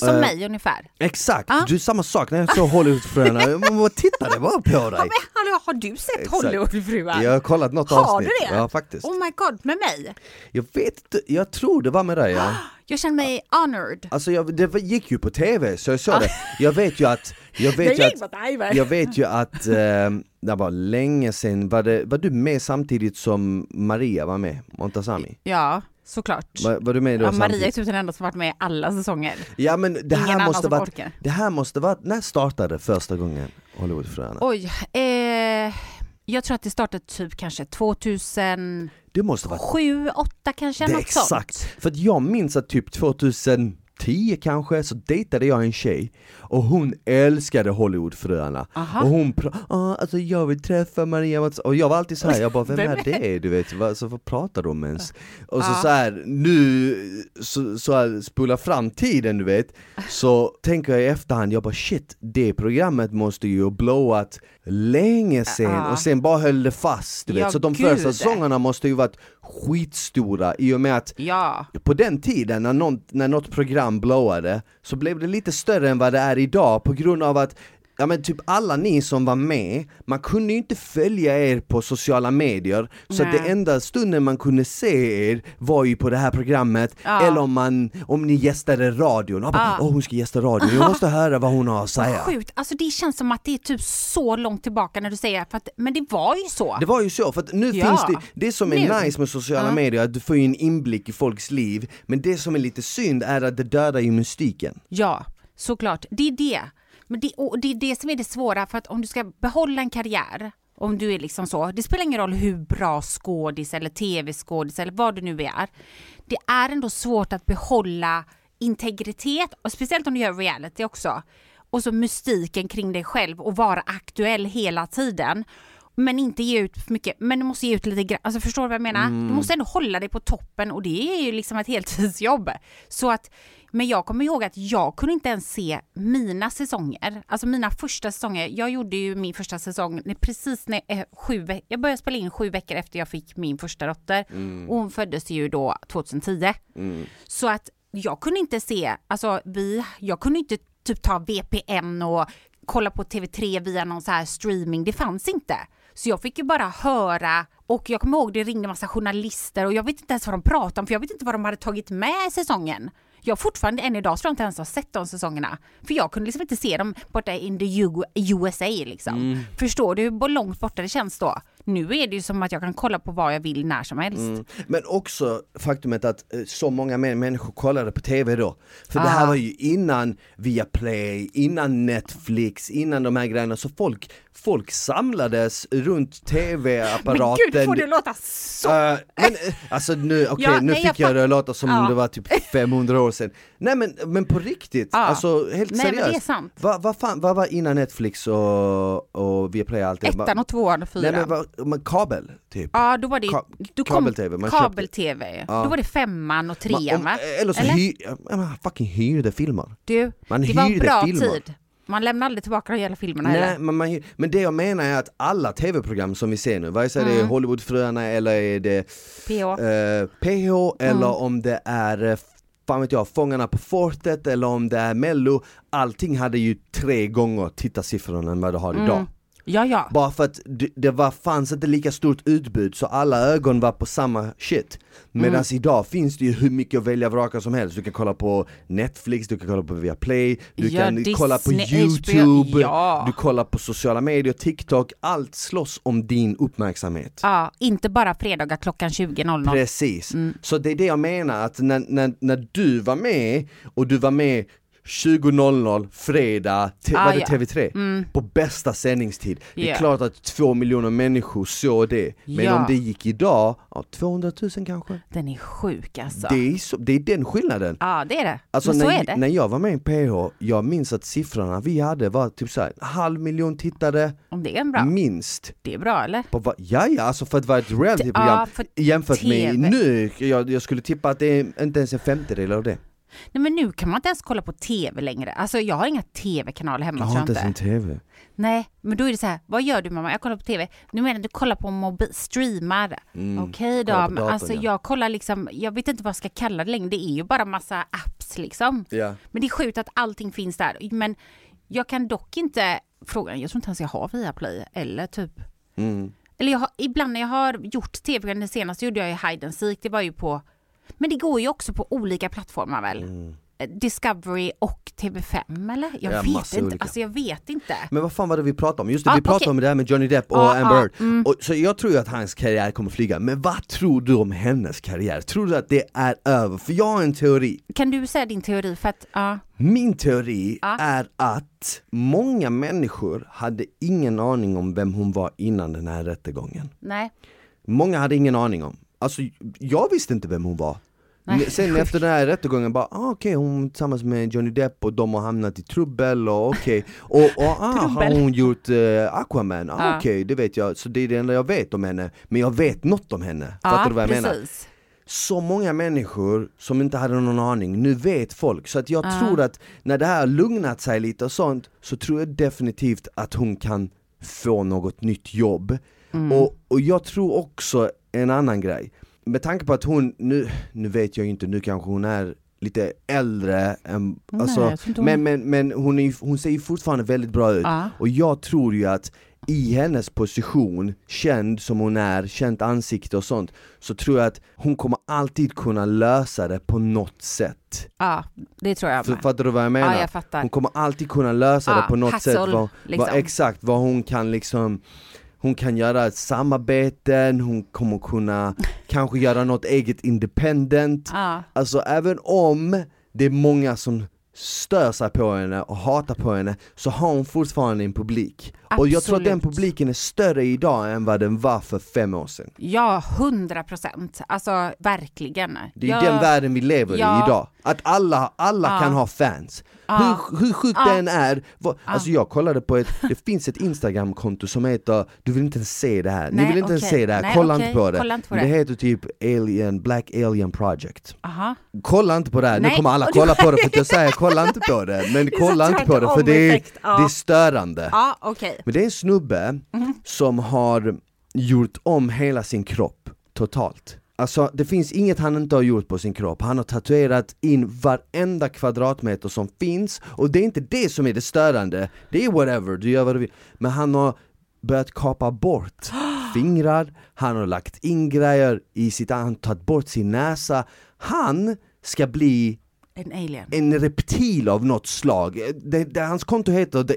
Speaker 2: Som
Speaker 1: Eh,
Speaker 2: mig ungefär.
Speaker 1: Exakt,
Speaker 2: Ja.
Speaker 1: du är samma sak när jag såg Hollywoodfröarna, man bara tittade bara på
Speaker 2: Ja,
Speaker 1: dig.
Speaker 2: men hallå, har du sett
Speaker 1: Exakt.
Speaker 2: Hollywoodfruar?
Speaker 1: Jag har kollat något
Speaker 2: Har
Speaker 1: avsnitt.
Speaker 2: du det?
Speaker 1: Ja faktiskt.
Speaker 2: Oh my god, med mig?
Speaker 1: Jag vet inte, jag tror det var med dig ja.
Speaker 2: Jag känner mig honored.
Speaker 1: Alltså jag, det gick ju på tv så jag såg det. Jag vet ju att, jag vet ju att, jag vet ju att, eh, det var länge sedan, var, det, var du med samtidigt som Maria var med, Montazami?
Speaker 2: Ja, såklart.
Speaker 1: Var, var du med då
Speaker 2: Ja, Maria är typ den enda som varit med i alla säsonger.
Speaker 1: Ja men det
Speaker 2: Ingen
Speaker 1: här
Speaker 2: annan
Speaker 1: måste varit,
Speaker 2: orkar.
Speaker 1: det här måste varit, när startade första gången Hollywoodfröarna?
Speaker 2: Oj, eh, jag tror att det startade typ kanske 2007,
Speaker 1: Det måste varit
Speaker 2: 2008 kanske,
Speaker 1: Det
Speaker 2: något
Speaker 1: exakt,
Speaker 2: sånt.
Speaker 1: för att jag minns att typ 2010 kanske så dejtade jag en tjej och hon älskade Hollywoodfröarna
Speaker 2: Aha.
Speaker 1: och hon pra- ah, alltså jag vill träffa Maria Mats och jag var alltid så här, jag bara vem,
Speaker 2: Vem
Speaker 1: är det? Du vet, vad, så, vad pratar de ens? Och så,
Speaker 2: Ja.
Speaker 1: så här, nu, så, så här, spola fram tiden du vet, så tänker jag i efterhand, jag bara shit, det programmet måste ju ha blowat länge sen
Speaker 2: Ja.
Speaker 1: och sen bara höll det fast du vet,
Speaker 2: Ja,
Speaker 1: så de
Speaker 2: gud.
Speaker 1: första säsongerna måste ju varit skitstora i och med att
Speaker 2: Ja,
Speaker 1: på den tiden när, någon, när något program blowade så blev det lite större än vad det är idag på grund av att Ja men typ alla ni som var med, man kunde ju inte följa er på sociala medier Så att
Speaker 2: Nej.
Speaker 1: det enda stunden man kunde se er var ju på det här programmet
Speaker 2: Ja.
Speaker 1: Eller om, man, om ni gästade radion, och bara,
Speaker 2: Ja.
Speaker 1: hon ska gästa radion, jag måste höra vad hon har att säga
Speaker 2: sjukt. Alltså det känns som att det är typ så långt tillbaka när du säger för att, men det var ju så.
Speaker 1: Det var ju så, för att nu
Speaker 2: Ja.
Speaker 1: finns det, det som är
Speaker 2: Nu.
Speaker 1: nice med sociala
Speaker 2: Ja.
Speaker 1: medier, att du får ju en inblick i folks liv Men det som är lite synd är att det dödar ju mystiken
Speaker 2: Ja, såklart. Det är det. Men det, och det är det som är det svåra, för att om du ska behålla en karriär, om du är liksom så, det spelar ingen roll hur bra skådis eller tv-skådis eller vad du nu är. Det är ändå svårt att behålla integritet, och speciellt om du gör reality också. Och så mystiken kring dig själv och vara aktuell hela tiden. Men inte ge ut för mycket, men du måste ge ut lite grann, alltså förstår du vad jag menar? Du måste ändå hålla dig på toppen och det är ju liksom ett heltidsjobb. Så att, men jag kommer ihåg att jag kunde inte ens se mina säsonger, alltså mina första säsonger. Jag gjorde ju min första säsong precis när eh, sju jag började spela in sju veckor efter jag fick min första dotter och hon föddes ju då 2010. Så att jag kunde inte se, alltså vi, jag kunde inte typ ta VPN och kolla på TV3 via någon så här streaming, det fanns inte. Så jag fick ju bara höra och jag kommer ihåg det ringde massa journalister och jag vet inte ens vad de pratade om för jag vet inte vad de hade tagit med i säsongen. Jag fortfarande än idag tror jag inte ens har sett de säsongerna. För jag kunde liksom inte se dem borta in the USA liksom. Förstår du hur långt borta det känns då? Nu är det ju som att jag kan kolla på vad jag vill när som helst.
Speaker 1: Mm. Men också faktumet att eh, så många mer människor kollade på TV då. För det
Speaker 2: Ah.
Speaker 1: här var ju innan Viaplay, innan Netflix, innan de här grejerna. Så folk, folk samlades runt TV-apparaten.
Speaker 2: Men gud, får det låta så?
Speaker 1: Eh, men eh, alltså nu, okej
Speaker 2: Ja,
Speaker 1: nu
Speaker 2: nej, jag
Speaker 1: fick jag
Speaker 2: fatt-
Speaker 1: det att låta som
Speaker 2: Ja.
Speaker 1: det var typ 500 år sedan. Nej men, men på riktigt,
Speaker 2: Ja.
Speaker 1: alltså helt
Speaker 2: Nej, men det är
Speaker 1: seriöst.
Speaker 2: sant.
Speaker 1: Vad vad fan, vad var innan Netflix och, och Viaplay och allt det?
Speaker 2: Ettan och tvåan och
Speaker 1: Nej
Speaker 2: fyran.
Speaker 1: men vad, men kabel typ?
Speaker 2: Ja, då var det
Speaker 1: Ka- kabel-tv,
Speaker 2: kabel-tv.
Speaker 1: Ja.
Speaker 2: Då var det femman och trean
Speaker 1: om-
Speaker 2: va?
Speaker 1: Eller så
Speaker 2: Eller?
Speaker 1: ja, man fucking hyrde filmer.
Speaker 2: Du,
Speaker 1: Man
Speaker 2: det var en bra
Speaker 1: filmer.
Speaker 2: tid. Man lämnar aldrig tillbaka de hela filmerna
Speaker 1: Nej,
Speaker 2: heller.
Speaker 1: men, man, men det jag menar är att alla tv-program som vi ser nu, vare sig det
Speaker 2: Mm.
Speaker 1: är Hollywoodfruarna eller är det
Speaker 2: PH.
Speaker 1: eh, PH eller
Speaker 2: Mm.
Speaker 1: om det är eh, fan vet jag, Fångarna på fortet eller om det är mello, allting hade ju tre gånger tittarsiffrorna än vad det har idag.
Speaker 2: Mm. Ja, ja.
Speaker 1: Bara för att det, det var, fanns inte lika stort utbud så alla ögon var på samma shit. Medan
Speaker 2: Mm.
Speaker 1: idag finns det ju hur mycket att välja vraka som helst. Du kan kolla på Netflix, du kan kolla på Viaplay, du
Speaker 2: Ja,
Speaker 1: kan
Speaker 2: Disney,
Speaker 1: kolla på Youtube,
Speaker 2: ja.
Speaker 1: du kollar på sociala medier, TikTok, allt slåss om din uppmärksamhet.
Speaker 2: ja. Inte bara fredagar klockan 20.00.
Speaker 1: Precis.
Speaker 2: Mm.
Speaker 1: Så det är det jag menar, att när, när, när du var med och du var med 20.00 fredag,
Speaker 2: Ah,
Speaker 1: var det
Speaker 2: ja.
Speaker 1: TV3?
Speaker 2: Mm.
Speaker 1: På bästa sändningstid. Det är klart att två miljoner människor såg det. Men
Speaker 2: Ja.
Speaker 1: om det gick idag, ja, 200 000 kanske.
Speaker 2: Den är sjuk alltså.
Speaker 1: Det, är så, det är den skillnaden.
Speaker 2: Ja det är det.
Speaker 1: Alltså
Speaker 2: Men så
Speaker 1: när,
Speaker 2: är det.
Speaker 1: när jag var med i PH, jag minns att siffrorna vi hade var typ såhär, halv miljon tittare,
Speaker 2: Om det är en bra.
Speaker 1: minst.
Speaker 2: Det är bra eller?
Speaker 1: På ja, ja, alltså för att vara ett realityprogram
Speaker 2: Ja, för
Speaker 1: jämfört
Speaker 2: TV.
Speaker 1: med nu, jag, jag skulle tippa att det är inte ens en femtedel av det.
Speaker 2: Nej men nu kan man inte ens kolla på TV längre. Alltså jag har inga TV-kanaler hemma
Speaker 1: Jag har inte ens en TV.
Speaker 2: Nej, men då är det så här, vad gör du mamma? Jag kollar på TV. Nu menar du kollar på mobil, streamar.
Speaker 1: Mm.
Speaker 2: Okej då,
Speaker 1: kolla på
Speaker 2: men
Speaker 1: datorn,
Speaker 2: alltså
Speaker 1: ja.
Speaker 2: jag kollar liksom, jag vet inte vad jag ska kalla det längre. Det är ju bara massa apps liksom.
Speaker 1: Ja.
Speaker 2: Men det är sjukt att allting finns där. Men jag kan dock inte, frågan, jag tror inte ens jag har Viaplay eller typ
Speaker 1: Mm.
Speaker 2: eller jag har, ibland när jag har gjort tv-program, det senaste gjorde jag i Hide and Seek, det var ju på, men det går ju också på olika plattformar väl?
Speaker 1: Mm.
Speaker 2: Eh, Discovery och TV5 eller? Jag
Speaker 1: Ja,
Speaker 2: vet inte,
Speaker 1: olika.
Speaker 2: alltså jag vet inte.
Speaker 1: Men vad fan var det vi pratade om? Just det,
Speaker 2: Ah,
Speaker 1: vi pratade
Speaker 2: okej.
Speaker 1: om det här med Johnny Depp och
Speaker 2: Ja,
Speaker 1: Amber
Speaker 2: ja,
Speaker 1: Heard.
Speaker 2: mm.
Speaker 1: Och, så jag tror ju att hans karriär kommer flyga, men vad tror du om hennes karriär? Tror du att det är över? För jag har en teori.
Speaker 2: Kan du säga din teori för att, ja,
Speaker 1: Min teori är att många människor hade ingen aning om vem hon var innan den här rättegången.
Speaker 2: nej.
Speaker 1: Många hade ingen aning om. Alltså jag visste inte vem hon var.
Speaker 2: Nej,
Speaker 1: Sen efter den här rättegången bara, ah, okej hon är tillsammans med Johnny Depp och de har hamnat i trubbel och okej, och, och ah, har hon gjort eh, Aquaman? Ah,
Speaker 2: Ja.
Speaker 1: Okej, det vet jag, så det är det enda jag vet om henne, men jag vet något om henne,
Speaker 2: Ja,
Speaker 1: fattar du vad jag menar?
Speaker 2: precis.
Speaker 1: Så många människor som inte hade någon aning, nu vet folk, så att jag
Speaker 2: Ja.
Speaker 1: tror att när det här lugnat sig lite och sånt, så tror jag definitivt att hon kan få något nytt jobb.
Speaker 2: Mm.
Speaker 1: Och, och jag tror också en annan grej, med tanke på att hon, nu, nu vet jag ju inte, nu kanske hon är lite äldre än,
Speaker 2: Nej,
Speaker 1: alltså,
Speaker 2: hon-
Speaker 1: men, men, men hon, är, hon ser ju fortfarande väldigt bra ut.
Speaker 2: Ja.
Speaker 1: Och jag tror ju att i hennes position, känd som hon är, känt ansikte och sånt, så tror jag att hon kommer alltid kunna lösa det på något sätt.
Speaker 2: Ja, det tror jag med.
Speaker 1: fattar du vad jag menar?
Speaker 2: Ja, jag fattar.
Speaker 1: Hon kommer alltid kunna lösa
Speaker 2: Ja,
Speaker 1: det på något
Speaker 2: hustle,
Speaker 1: sätt, vad,
Speaker 2: liksom.
Speaker 1: vad, exakt vad hon kan liksom hon kan göra samarbeten, hon kommer kunna kanske göra något eget independent
Speaker 2: Ja,
Speaker 1: Alltså även om det är många som stör sig på henne och hatar på henne så har hon fortfarande en publik. Och jag tror att den
Speaker 2: Absolut.
Speaker 1: publiken är större idag än vad den var för fem år sedan.
Speaker 2: ja hundra procent. Alltså verkligen.
Speaker 1: Det är
Speaker 2: jag,
Speaker 1: den världen vi lever
Speaker 2: Ja.
Speaker 1: i idag. Att alla, alla
Speaker 2: Ja.
Speaker 1: kan ha fans. Hur, hur sjukt det än är, vad, alltså jag kollade på ett, det finns ett instagramkonto som heter, du vill inte ens se det här, ni vill inte ens
Speaker 2: okej.
Speaker 1: se det här,
Speaker 2: Nej,
Speaker 1: kolla
Speaker 2: okej.
Speaker 1: inte på det.
Speaker 2: Kolla inte på det.
Speaker 1: det heter typ Alien, Black Alien Project.
Speaker 2: Aha.
Speaker 1: Kolla inte på det här, nu
Speaker 2: Nej.
Speaker 1: kommer alla kolla på det för att jag säger kolla inte på det, men kolla inte på det för det är, det är störande.
Speaker 2: Ja, okej.
Speaker 1: Men det är en snubbe
Speaker 2: Mhm.
Speaker 1: som har gjort om hela sin kropp totalt. Alltså det finns inget han inte har gjort på sin kropp, han har tatuerat in varenda kvadratmeter som finns och det är inte det som är det störande, det är whatever, du gör vad du vill. Men han har börjat kapa bort fingrar, han har lagt in grejer i sitt, han har tagit bort sin näsa, han ska bli
Speaker 2: En alien.
Speaker 1: en reptil av något slag. Det, det, hans konto heter The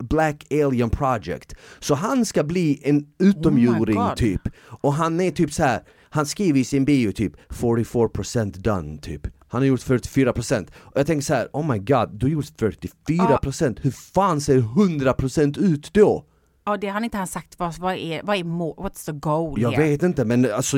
Speaker 1: Black Alien Project. Så han ska bli en utomjording
Speaker 2: Oh
Speaker 1: typ. Och han är typ så här. Han skriver i sin bio typ 44% done typ. Han har gjort 44% och jag tänker så här: oh my god, du har gjort 44%, hur fan ser 100% ut då?
Speaker 2: Ja, det har inte han sagt. Vad, vad är, vad är what's the goal
Speaker 1: Jag
Speaker 2: here?
Speaker 1: vet inte men alltså,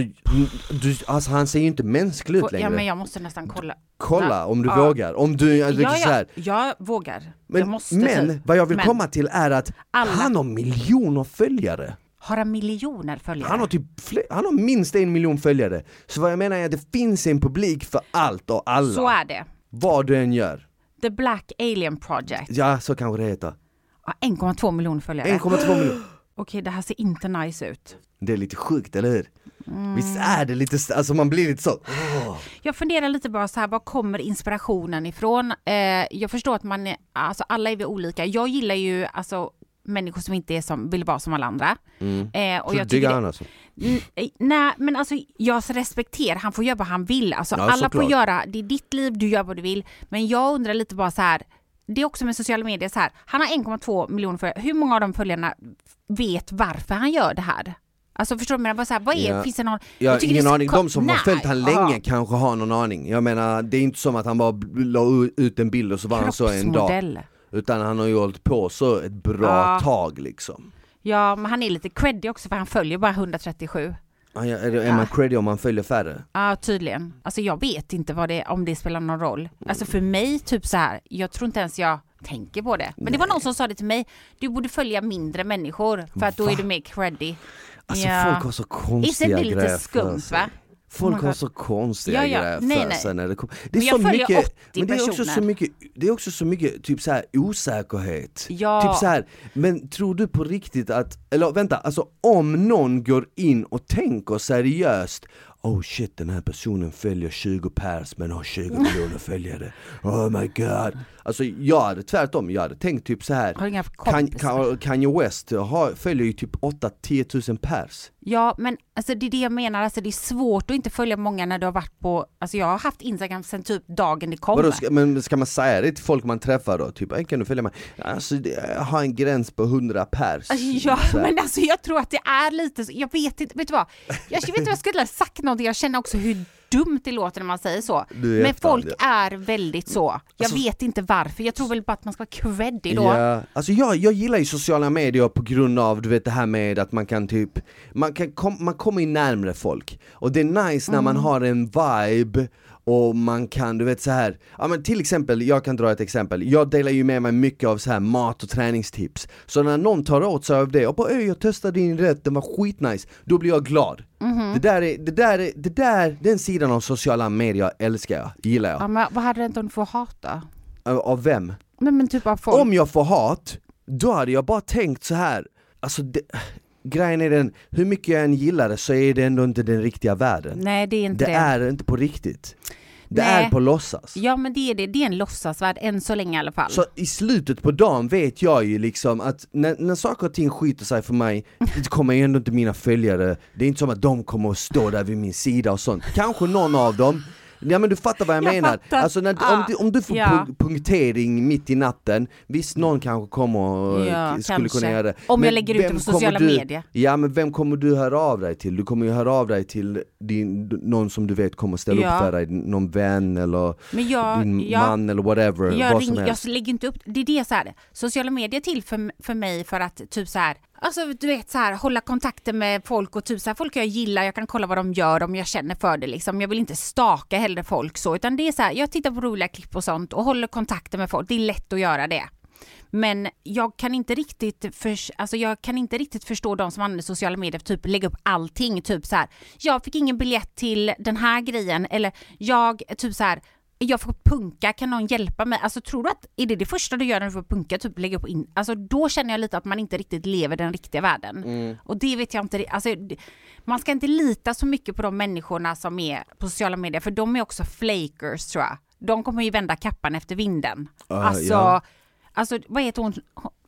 Speaker 1: du, alltså han ser ju inte mänsklig ut längre.
Speaker 2: Ja, men jag måste nästan kolla.
Speaker 1: Kolla om du
Speaker 2: Ja.
Speaker 1: vågar, om du, alltså,
Speaker 2: Ja,
Speaker 1: här,
Speaker 2: ja, jag vågar.
Speaker 1: Men,
Speaker 2: jag måste
Speaker 1: men
Speaker 2: typ.
Speaker 1: vad jag vill
Speaker 2: Men
Speaker 1: komma till är att
Speaker 2: Alla-
Speaker 1: han har miljoner följare.
Speaker 2: Har han miljoner följare?
Speaker 1: Han har, typ han har minst en miljon följare. Så vad jag menar är att det finns en publik för allt och alla.
Speaker 2: Så är det.
Speaker 1: Vad du än gör.
Speaker 2: The Black Alien Project.
Speaker 1: Ja, så kanske det heter.
Speaker 2: Ja, 1,2 miljoner följare.
Speaker 1: 1,2 miljoner.
Speaker 2: Okej, det här ser inte nice ut.
Speaker 1: Det är lite sjukt, eller hur?
Speaker 2: Mm.
Speaker 1: Visst är det lite, alltså man blir lite så, åh.
Speaker 2: Jag funderar lite bara så här, var kommer inspirationen ifrån? Eh, jag förstår att man, alltså alla är vi olika. Jag gillar ju alltså människor som inte är som, vill vara som alla andra.
Speaker 1: Mm.
Speaker 2: Eh, och
Speaker 1: Så
Speaker 2: jag tycker
Speaker 1: han alltså.
Speaker 2: Mm, eh, Nej, men alltså jag respekterar, han får göra vad han vill. Alltså,
Speaker 1: Ja,
Speaker 2: alla
Speaker 1: såklart.
Speaker 2: får göra, det är ditt liv, du gör vad du vill. Men jag undrar lite bara så här, det är också med sociala medier så här, han har 1,2 miljoner följare. Hur många av de följarna vet varför han gör det här? Alltså förstår du? Men bara så här, vad är,
Speaker 1: Ja.
Speaker 2: finns det någon...
Speaker 1: Jag har
Speaker 2: det är
Speaker 1: ingen aning, de som har
Speaker 2: Nej,
Speaker 1: följt han länge kanske har någon aning. Jag menar, det är inte som att han bara la ut en bild och så var han så en dag. Utan han har ju hållit på så ett bra
Speaker 2: Ja.
Speaker 1: tag liksom.
Speaker 2: Ja, men han är lite creddig också för han följer bara 137.
Speaker 1: Ja, ja, Är, man
Speaker 2: Ja.
Speaker 1: creddy om man följer färre?
Speaker 2: Ja, tydligen. Alltså jag vet inte vad det, om det spelar någon roll. Alltså för mig, typ så här, jag tror inte ens jag tänker på det. Men det var någon som sa det till mig, du borde följa mindre människor för att då är du mer creddig.
Speaker 1: Alltså
Speaker 2: Ja.
Speaker 1: folk har så
Speaker 2: Visst är
Speaker 1: konstiga
Speaker 2: det lite
Speaker 1: grejer
Speaker 2: skumt va?
Speaker 1: Folk
Speaker 2: Oh
Speaker 1: har så konstiga
Speaker 2: Ja, ja.
Speaker 1: grejer för
Speaker 2: nej.
Speaker 1: sig när det kommer. Det är så mycket,
Speaker 2: 80
Speaker 1: men det är också så
Speaker 2: personer.
Speaker 1: mycket, det är också så mycket typ så här osäkerhet.
Speaker 2: Ja.
Speaker 1: Typ så här, men tror du på riktigt att, eller vänta, alltså om någon går in och tänker seriöst Oh shit den här personen följer 20 pers men har 20 miljoner följare, oh my god Alltså jag hade tvärtom, jag hade tänkt typ så här
Speaker 2: Har inga
Speaker 1: kan, Kanye West har, följer ju typ 8-10 tusen pers
Speaker 2: Ja, men alltså det är det jag menar, alltså det är svårt att inte följa många när du har varit på, alltså jag har haft Instagram sedan typ dagen det kom.
Speaker 1: Ska, men ska man säga det till folk man träffar då? Typ, "Ey, kan du följa mig? Alltså det, jag har en gräns på 100 pers
Speaker 2: Ja,
Speaker 1: Så här.
Speaker 2: men alltså jag tror att det är lite så, jag vet inte, vet du vad? Jag vet inte vad jag skulle ha sagt någonting, jag känner också hur dumt det låter när man säger så. Men folk är väldigt så. Jag
Speaker 1: Alltså-
Speaker 2: vet inte varför, jag tror väl bara att man ska vara creddig då.
Speaker 1: Ja, alltså jag, jag gillar ju sociala medier på grund av du vet det här med att man kan typ, man, kan kom, man kommer ju närmre folk och det är nice när
Speaker 2: Mm.
Speaker 1: man har en vibe och man kan, du vet så här, ja men till exempel, jag kan dra ett exempel, jag delar ju med mig mycket av så här mat och träningstips Så när någon tar åt sig av det och bara "Ey, jag testade din rätt, den var skitnice, då blir jag glad
Speaker 2: Mhm.
Speaker 1: Det där är, det där är, det där, den sidan av sociala medier älskar jag, gillar jag
Speaker 2: Ja, men vad hade det inte om du får hata?
Speaker 1: Av- Av vem?
Speaker 2: Men, men typ av folk.
Speaker 1: Om jag får hat, då hade jag bara tänkt så här. alltså det, grejen är den, hur mycket jag än gillar det så är det ändå inte den riktiga världen.
Speaker 2: Nej, det är inte
Speaker 1: det,
Speaker 2: det.
Speaker 1: är inte på riktigt. Det
Speaker 2: Nej.
Speaker 1: är på låtsas.
Speaker 2: Ja, men det är det. Det är en låtsasvärld, än så länge i alla fall.
Speaker 1: Så i slutet på dagen vet jag ju liksom att när, när saker och ting skiter sig för mig, det kommer ju ändå inte mina följare, det är inte som att de kommer att stå där vid min sida och sånt. Kanske någon av dem, Ja men du fattar vad jag,
Speaker 2: Jag
Speaker 1: menar,
Speaker 2: fattar.
Speaker 1: alltså när,
Speaker 2: Ah,
Speaker 1: om, du, om du får
Speaker 2: ja.
Speaker 1: pu- punktering mitt i natten, visst någon kanske kommer och
Speaker 2: Ja,
Speaker 1: skulle
Speaker 2: kanske.
Speaker 1: kunna göra det
Speaker 2: Om jag
Speaker 1: Men
Speaker 2: lägger ut det på sociala
Speaker 1: du,
Speaker 2: medier.
Speaker 1: Ja men vem kommer du höra av dig till? Du kommer ju höra av dig till din, någon som du vet kommer ställa
Speaker 2: Ja.
Speaker 1: upp för dig, någon vän eller
Speaker 2: jag,
Speaker 1: din
Speaker 2: jag,
Speaker 1: man eller whatever,
Speaker 2: jag,
Speaker 1: vad
Speaker 2: ring, jag lägger inte upp, det är det så här, sociala medier till för, för mig för att typ så här, alltså du vet så här, hålla kontakten med folk och typ så här, folk jag gillar, jag kan kolla vad de gör om jag känner för det liksom. Jag vill inte staka heller folk så, utan det är så här, jag tittar på roliga klipp och sånt och håller kontakten med folk, det är lätt att göra det. Men jag kan inte riktigt, för, alltså jag kan inte riktigt förstå de som använder sociala medier för typ lägga upp allting, typ så här, jag fick ingen biljett till den här grejen eller jag, typ så här, jag får punka, kan någon hjälpa mig? Alltså tror du att, är det det första du gör när du får punka, typ lägga upp in, alltså då känner jag lite att man inte riktigt lever den riktiga världen.
Speaker 1: Mm.
Speaker 2: Och det vet jag inte, alltså man ska inte lita så mycket på de människorna som är på sociala medier, för de är också flakers tror jag. De kommer ju vända kappan efter vinden.
Speaker 1: Ja,
Speaker 2: alltså,
Speaker 1: ja.
Speaker 2: alltså, vad heter hon?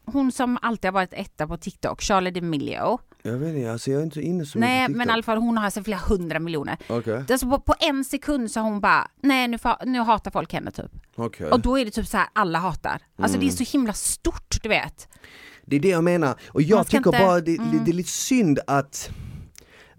Speaker 2: Hon som alltid har varit etta på TikTok, Charlie D'Amelio.
Speaker 1: Jag vet inte, alltså jag är inte inne så
Speaker 2: Nej,
Speaker 1: mycket på
Speaker 2: men i alla fall hon har alltså flera hundra miljoner.
Speaker 1: Okej,
Speaker 2: Alltså på, på en sekund så har hon bara, nej nu, fa- nu hatar folk henne typ.
Speaker 1: okej.
Speaker 2: Och då är det typ så här alla hatar. Alltså
Speaker 1: Mm.
Speaker 2: det är så himla stort du vet.
Speaker 1: Det är det jag menar, och jag
Speaker 2: ska
Speaker 1: tycker
Speaker 2: inte-
Speaker 1: bara det,
Speaker 2: mm.
Speaker 1: det är lite synd att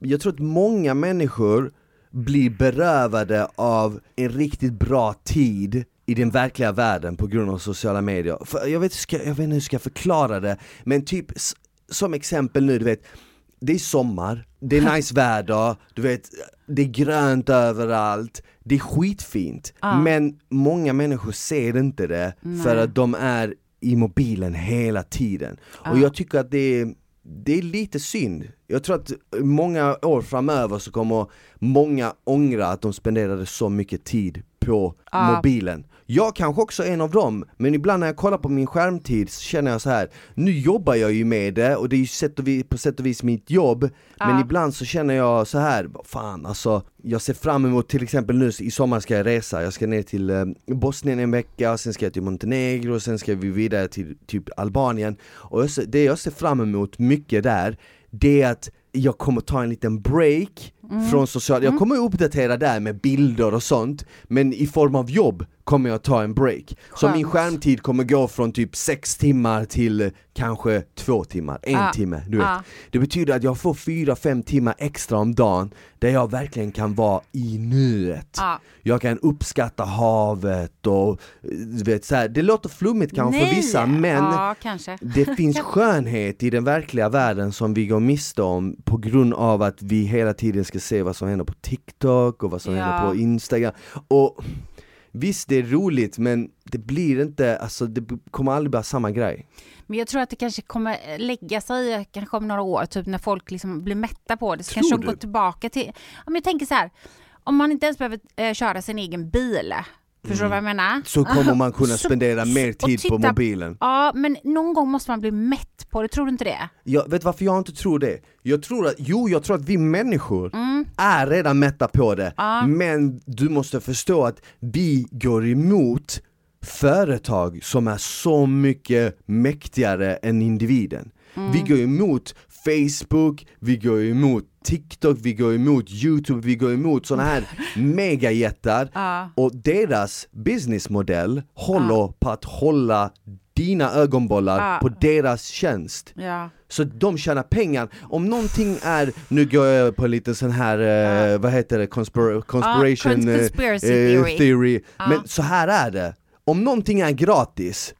Speaker 1: Jag tror att många människor blir berövade av en riktigt bra tid i den verkliga världen på grund av sociala medier. För jag, vet, ska, jag vet inte hur jag ska förklara det, men typ s- som exempel nu, du vet det är sommar, det är nice väder, du vet, det är grönt överallt, det är skitfint.
Speaker 2: Ja.
Speaker 1: Men många människor ser inte det för
Speaker 2: Nej.
Speaker 1: att de är i mobilen hela tiden. Och
Speaker 2: Ja.
Speaker 1: jag tycker att det är, det är lite synd. Jag tror att många år framöver så kommer många ångra att de spenderade så mycket tid på
Speaker 2: Ja.
Speaker 1: mobilen. Jag kanske också är en av dem, men ibland när jag kollar på min skärmtid så känner jag så här. nu jobbar jag ju med det och det är ju sätt och vis, på sätt och vis mitt jobb, men
Speaker 2: Ja.
Speaker 1: ibland så känner jag så här, fan alltså, jag ser fram emot till exempel nu i sommar ska jag resa, jag ska ner till eh, Bosnien en vecka, sen ska jag till Montenegro, sen ska vi vidare till typ Albanien. Och jag ser, det jag ser fram emot mycket där, det är att jag kommer ta en liten break mm. från social, jag mm. kommer uppdatera där med bilder och sånt, men i form av jobb kommer jag ta en break. Skönt. Så min skärmtid kommer gå från typ 6 timmar till kanske 2 timmar, en ah. timme, du vet. Ah. Det betyder att jag får 4-5 timmar extra om dagen där jag verkligen kan vara i nuet. Ah. Jag kan uppskatta havet och vet så här, det låter flummigt kanske Nej. för vissa men det finns skönhet i den verkliga världen som vi går miste om på grund av att vi hela tiden ska se vad som händer på TikTok och vad som ja. händer på Instagram. Och Visst det är roligt men det blir inte, alltså det kommer aldrig bli samma grej.
Speaker 2: Men jag tror att det kanske kommer lägga sig kanske om några år, typ när folk liksom blir mätta på det, så tror kanske de går tillbaka till, om jag tänker så här, om man inte ens behöver eh, köra sin egen bil, Förstår du vad jag mm. menar?
Speaker 1: Så kommer man kunna spendera så, mer tid titta, på mobilen.
Speaker 2: Ja, men någon gång måste man bli mätt på det, tror du inte det?
Speaker 1: Jag vet varför jag inte tror det? Jag tror att, jo jag tror att vi människor mm. är redan mätta på det, men du måste förstå att vi går emot företag som är så mycket mäktigare än individen. Mm. Vi går emot Facebook, vi går emot TikTok, vi går emot YouTube, vi går emot sådana här megajättar uh. och deras businessmodell håller uh. på att hålla dina ögonbollar uh. på deras tjänst. Yeah. Så de tjänar pengar. Om någonting är, nu går jag på lite sån här, uh, vad heter det, Conspir conspiration theory, theory. men så här är det. Om någonting är gratis,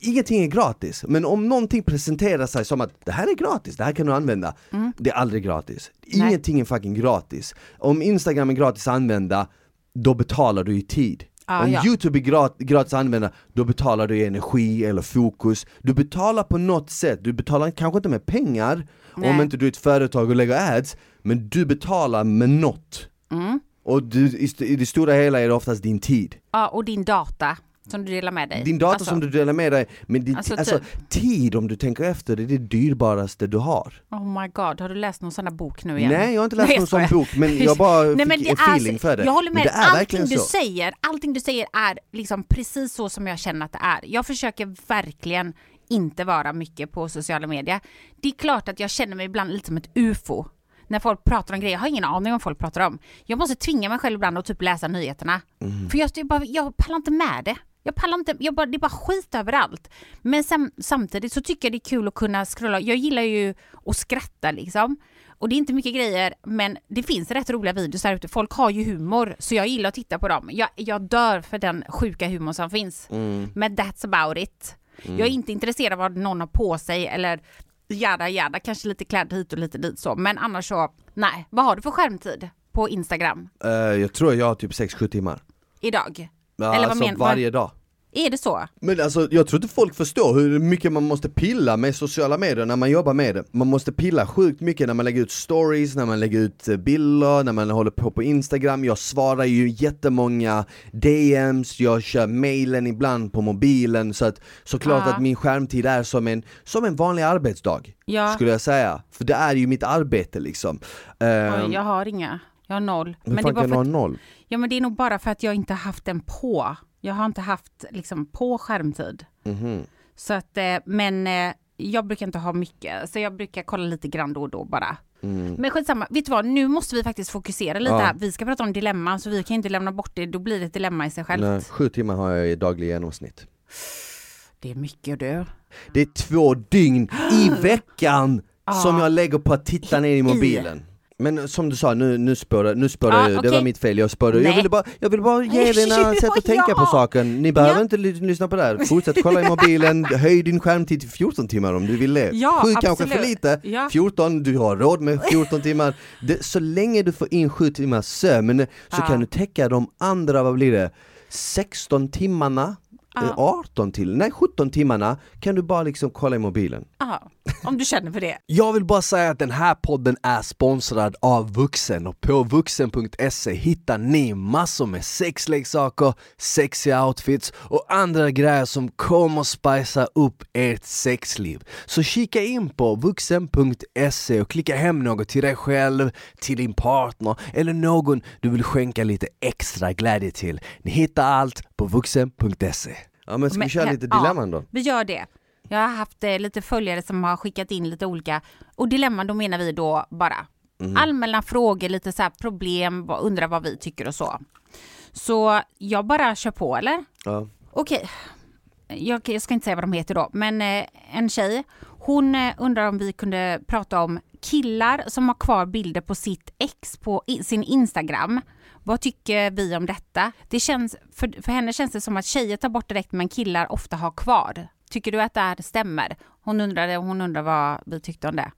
Speaker 1: ingenting är gratis, men om någonting presenterar sig som att det här är gratis, det här kan du använda, mm. det är aldrig gratis. Ingenting Nej. är fucking gratis. Om Instagram är gratis att använda, då betalar du i tid. Ah, om ja. youtube är gratis, att använda, då betalar du i energi eller fokus. Du betalar på något sätt, du betalar kanske inte med pengar Nej. om inte du är ett företag och lägger ads, men du betalar med något. Mm. Och du, i det stora hela är det oftast din tid.
Speaker 2: Ja, och din data. Som du delar med dig?
Speaker 1: Din dator alltså, som du delar med dig, men din, alltså, alltså typ. tid om du tänker efter, det är det dyrbaraste du har.
Speaker 2: Oh my god, har du läst någon sån här bok nu igen?
Speaker 1: Nej jag har inte läst Nej, någon sån bok, men jag bara Nej, fick en feeling alltså, för det.
Speaker 2: Jag håller med, allting du så. säger, allting du säger är liksom precis så som jag känner att det är. Jag försöker verkligen inte vara mycket på sociala medier. Det är klart att jag känner mig ibland lite som ett ufo när folk pratar om grejer, jag har ingen aning om folk pratar om. Jag måste tvinga mig själv ibland att typ läsa nyheterna. Mm. För jag, jag, bara, jag pallar inte med det. Jag pallar inte, jag bara, det är bara skit överallt. Men sam, samtidigt så tycker jag det är kul att kunna scrolla. Jag gillar ju att skratta liksom. Och det är inte mycket grejer, men det finns rätt roliga videos där ute. Folk har ju humor, så jag gillar att titta på dem. Jag, jag dör för den sjuka humor som finns. Mm. Men that's about it. Mm. Jag är inte intresserad av vad någon har på sig eller jada jada, kanske lite kläder hit och lite dit så. Men annars så, nej. Vad har du för skärmtid på Instagram?
Speaker 1: Uh, jag tror jag har typ 6-7 timmar.
Speaker 2: Idag?
Speaker 1: Ja, Eller vad alltså men, varje dag.
Speaker 2: Är det så?
Speaker 1: Men alltså jag tror inte folk förstår hur mycket man måste pilla med sociala medier när man jobbar med det. Man måste pilla sjukt mycket när man lägger ut stories, när man lägger ut eh, bilder, när man håller på på Instagram. Jag svarar ju jättemånga DMs, jag kör mailen ibland på mobilen så att såklart ja. att min skärmtid är som en, som en vanlig arbetsdag. Ja. Skulle jag säga. För det är ju mitt arbete liksom.
Speaker 2: Oj, ehm, jag har inga. Jag har noll.
Speaker 1: Hur men fan det kan du ha noll?
Speaker 2: Ja men det är nog bara för att jag inte haft den på. Jag har inte haft liksom på skärmtid. Mm -hmm. Så att, eh, men eh, jag brukar inte ha mycket, så jag brukar kolla lite grann då och då bara. Mm. Men skitsamma, vet du vad, nu måste vi faktiskt fokusera lite ja. här. Vi ska prata om dilemma, så vi kan inte lämna bort det, då blir det ett dilemma i sig självt. Nej,
Speaker 1: sju timmar har jag i daglig genomsnitt.
Speaker 2: Det är mycket du.
Speaker 1: Det är två dygn i veckan som jag lägger på att titta ner i mobilen. Men som du sa, nu, nu spårar nu spår ah, okay. det var mitt fel, jag spårade, jag ville bara, jag ville bara ge dig några sätt att tänka på saken. Ni behöver ja. inte lyssna på det här, fortsätt kolla i mobilen, höj din skärmtid till 14 timmar om du vill det. Ja, Sju kanske för lite, ja. 14, du har råd med 14 timmar. Det, Så länge du får in 7 timmars sömn så kan du täcka de andra, vad blir det, 16 timmarna ah. 18 till, nej 17 timmarna kan du bara liksom kolla i mobilen.
Speaker 2: Aha. Om du känner för det.
Speaker 1: Jag vill bara säga att den här podden är sponsrad av Vuxen och på vuxen.se hittar ni massor med sexleksaker, sexiga outfits och andra grejer som kommer spicea upp ert sexliv. Så kika in på vuxen.se och klicka hem något till dig själv, till din partner eller någon du vill skänka lite extra glädje till. Ni hittar allt på vuxen.se. Ja men ska vi köra lite dilemman då?
Speaker 2: vi gör det. Jag har haft eh, lite följare som har skickat in lite olika, och dilemman då menar vi då bara Mm. Allmänna frågor, lite så problem, undrar vad vi tycker och så. Så jag bara kör på eller?
Speaker 1: Ja.
Speaker 2: Okej, jag, jag, ska inte säga vad de heter då, men eh, en tjej, hon eh, undrar om vi kunde prata om killar som har kvar bilder på sitt ex på i, sin Instagram. Vad tycker vi om detta? Det känns, för, för henne känns det som att tjejer tar bort direkt men killar ofta har kvar. Tycker du att det här stämmer? Hon undrade, hon undrar vad vi tyckte om det.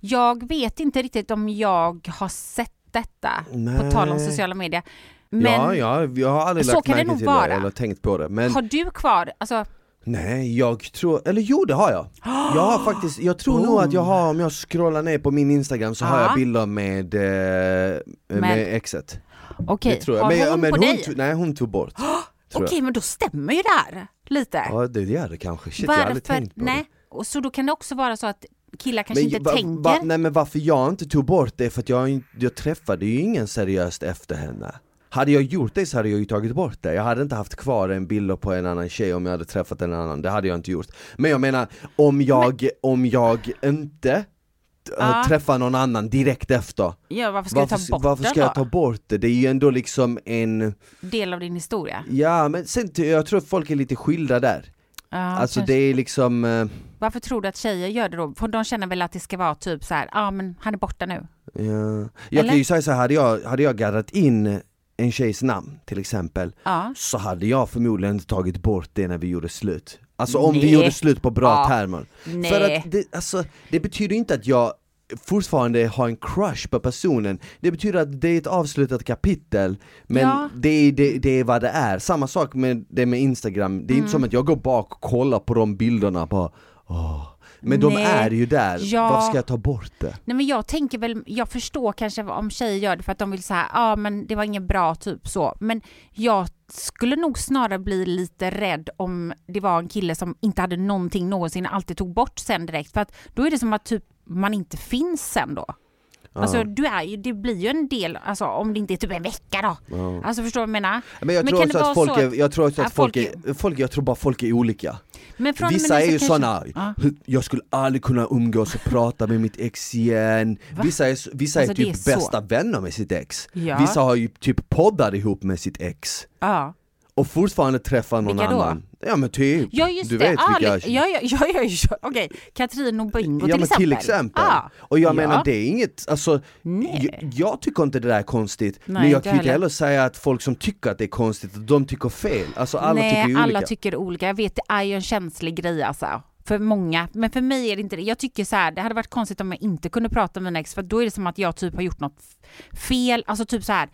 Speaker 2: Jag vet inte riktigt om jag har sett detta, Nej. på tal om sociala medier.
Speaker 1: Men ja, ja, jag har aldrig lagt märke till vara. det eller tänkt på det. Men...
Speaker 2: Har du kvar, alltså
Speaker 1: Nej, jag tror, eller jo det har jag. Jag har faktiskt, jag tror nog att jag har, om jag scrollar ner på min instagram så har jag bilder med, eh, med, exet.
Speaker 2: Okej, okay. har men, hon men på hon dig?
Speaker 1: Tog, nej hon tog bort.
Speaker 2: Okej okay, men då stämmer ju det här lite.
Speaker 1: Ja det gör det kanske, shit Varför? jag har aldrig tänkt på
Speaker 2: nej.
Speaker 1: det.
Speaker 2: Och så då kan det också vara så att killar kanske inte va, tänker.
Speaker 1: Va, nej men varför jag inte tog bort det är för att jag, jag träffade ju ingen seriöst efter henne. Hade jag gjort det så hade jag ju tagit bort det, jag hade inte haft kvar en bild på en annan tjej om jag hade träffat en annan, det hade jag inte gjort Men jag menar, om jag, men... om jag inte ja. träffar någon annan direkt efter
Speaker 2: Ja varför ska varför, du ta bort
Speaker 1: Varför ska jag ta bort det? Det är ju ändå liksom en
Speaker 2: Del av din historia
Speaker 1: Ja men sen, jag tror att folk är lite skilda där Ja, alltså kanske. det är liksom eh...
Speaker 2: Varför tror du att tjejer gör det då? För de känner väl att det ska vara typ så här, ja ah, men han är borta nu.
Speaker 1: Ja. Jag Eller? kan ju säga så här, hade jag, hade jag gaddat in en tjejs namn till exempel, ja. så hade jag förmodligen inte tagit bort det när vi gjorde slut. Alltså om Nej. vi gjorde slut på bra ja. termer. Nej. För att det, alltså, det betyder inte att jag fortfarande har en crush på personen, det betyder att det är ett avslutat kapitel, men ja. det, det, det är vad det är. Samma sak med det med instagram, det är mm. inte som att jag går bak och kollar på de bilderna på åh, men de är ju där, ja. varför ska jag ta bort det?
Speaker 2: Nej men jag tänker väl, jag förstår kanske om tjejer gör det för att de vill säga, ja ah, men det var inget bra typ så, men jag skulle nog snarare bli lite rädd om det var en kille som inte hade någonting någonsin, alltid tog bort sen direkt, för att då är det som att typ man inte finns sen då. Alltså du är ju, det blir ju en del, alltså om det inte är typ en vecka då. Ja. Alltså förstår du vad jag menar?
Speaker 1: Men jag tror också att folk är, jag tror också att folk är, folk, jag tror bara folk är olika. Vissa är ju kanske... sådana, ja. jag skulle aldrig kunna umgås och prata med mitt ex igen. Va? Vissa är, vissa alltså, är typ är bästa vänner med sitt ex. Ja. Vissa har ju typ poddar ihop med sitt ex.
Speaker 2: Ja
Speaker 1: och fortfarande träffa någon vilka annan. Ja men typ,
Speaker 2: ja, just
Speaker 1: du
Speaker 2: det.
Speaker 1: vet
Speaker 2: ah, vilka... Ja, ja, ja, ja, ja. okej, Katrin och Bingo
Speaker 1: ja,
Speaker 2: till exempel.
Speaker 1: till exempel. Ah. Och jag ja. menar det är inget, alltså, jag, jag, tycker inte det där är konstigt, Nej, men jag kan inte heller säga att folk som tycker att det är konstigt, de tycker fel. Alltså alla Nej, tycker olika.
Speaker 2: alla tycker olika. Jag vet, det är ju en känslig grej alltså för många, men för mig är det inte det. Jag tycker så här, det hade varit konstigt om jag inte kunde prata med mina ex, för då är det som att jag typ har gjort något fel, alltså typ så här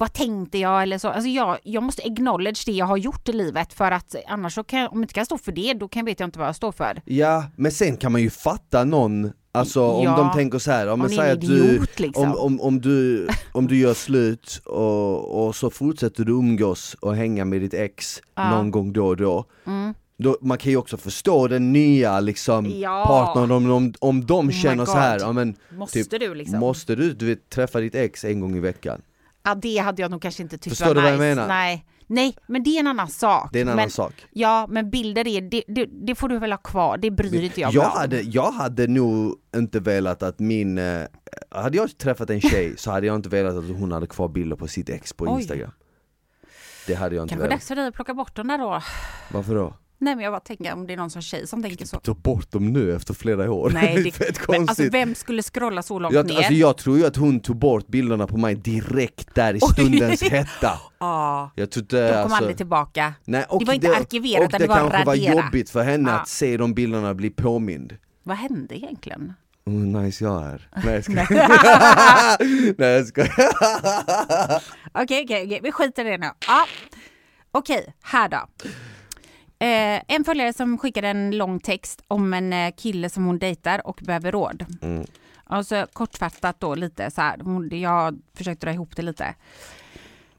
Speaker 2: vad tänkte jag eller så. Alltså jag, jag måste acknowledge det jag har gjort i livet för att annars så kan, om jag inte kan stå för det, då kan, vet jag inte vad jag står för.
Speaker 1: Ja, men sen kan man ju fatta någon Alltså om ja, de tänker så här, om, man säger att du, liksom. om, om, om, du, om du gör slut och, och så fortsätter du umgås och hänga med ditt ex ja. någon gång då och då, mm. då man kan ju också förstå den nya liksom, ja. partnern om, om, om de oh känner så här, ja, men,
Speaker 2: måste typ, du liksom?
Speaker 1: Måste du, du vet, träffa ditt ex en gång i veckan?
Speaker 2: Ja, det hade jag nog kanske inte tyckt
Speaker 1: Förstår
Speaker 2: var
Speaker 1: du nice. vad jag menar?
Speaker 2: Nej. Nej, men det är en annan sak.
Speaker 1: Det är en annan
Speaker 2: men,
Speaker 1: sak.
Speaker 2: Ja, men bilder är, det, det, det, får du väl ha kvar, det bryr inte jag
Speaker 1: mig om. Hade, jag hade nog inte velat att min, eh, hade jag träffat en tjej så hade jag inte velat att hon hade kvar bilder på sitt ex på Oj. Instagram. Det hade jag inte
Speaker 2: Kanske velat. Dags för dig att plocka bort dem där då.
Speaker 1: Varför då?
Speaker 2: Nej men jag bara tänker om det är någon som tjej som tänker så.
Speaker 1: Ta bort dem nu efter flera år.
Speaker 2: Nej, det, det är men alltså vem skulle scrolla så långt
Speaker 1: jag,
Speaker 2: ner?
Speaker 1: Alltså jag tror ju att hon tog bort bilderna på mig direkt där i stundens hetta.
Speaker 2: Ja,
Speaker 1: jag
Speaker 2: tror inte, de kom alltså, aldrig tillbaka. Nej, och det var inte det, arkiverat,
Speaker 1: och det,
Speaker 2: det var
Speaker 1: kanske var jobbigt för henne ja. att se de bilderna bli påmind.
Speaker 2: Vad hände egentligen?
Speaker 1: Oh, nice jag är. Nej jag skojar. Nej jag skojar.
Speaker 2: Okej, okej, okej, vi skiter i det nu. Ja. Okej, här då. Eh, en följare som skickade en lång text om en eh, kille som hon dejtar och behöver råd. Mm. Alltså kortfattat då lite så här, hon, jag har försökt dra ihop det lite.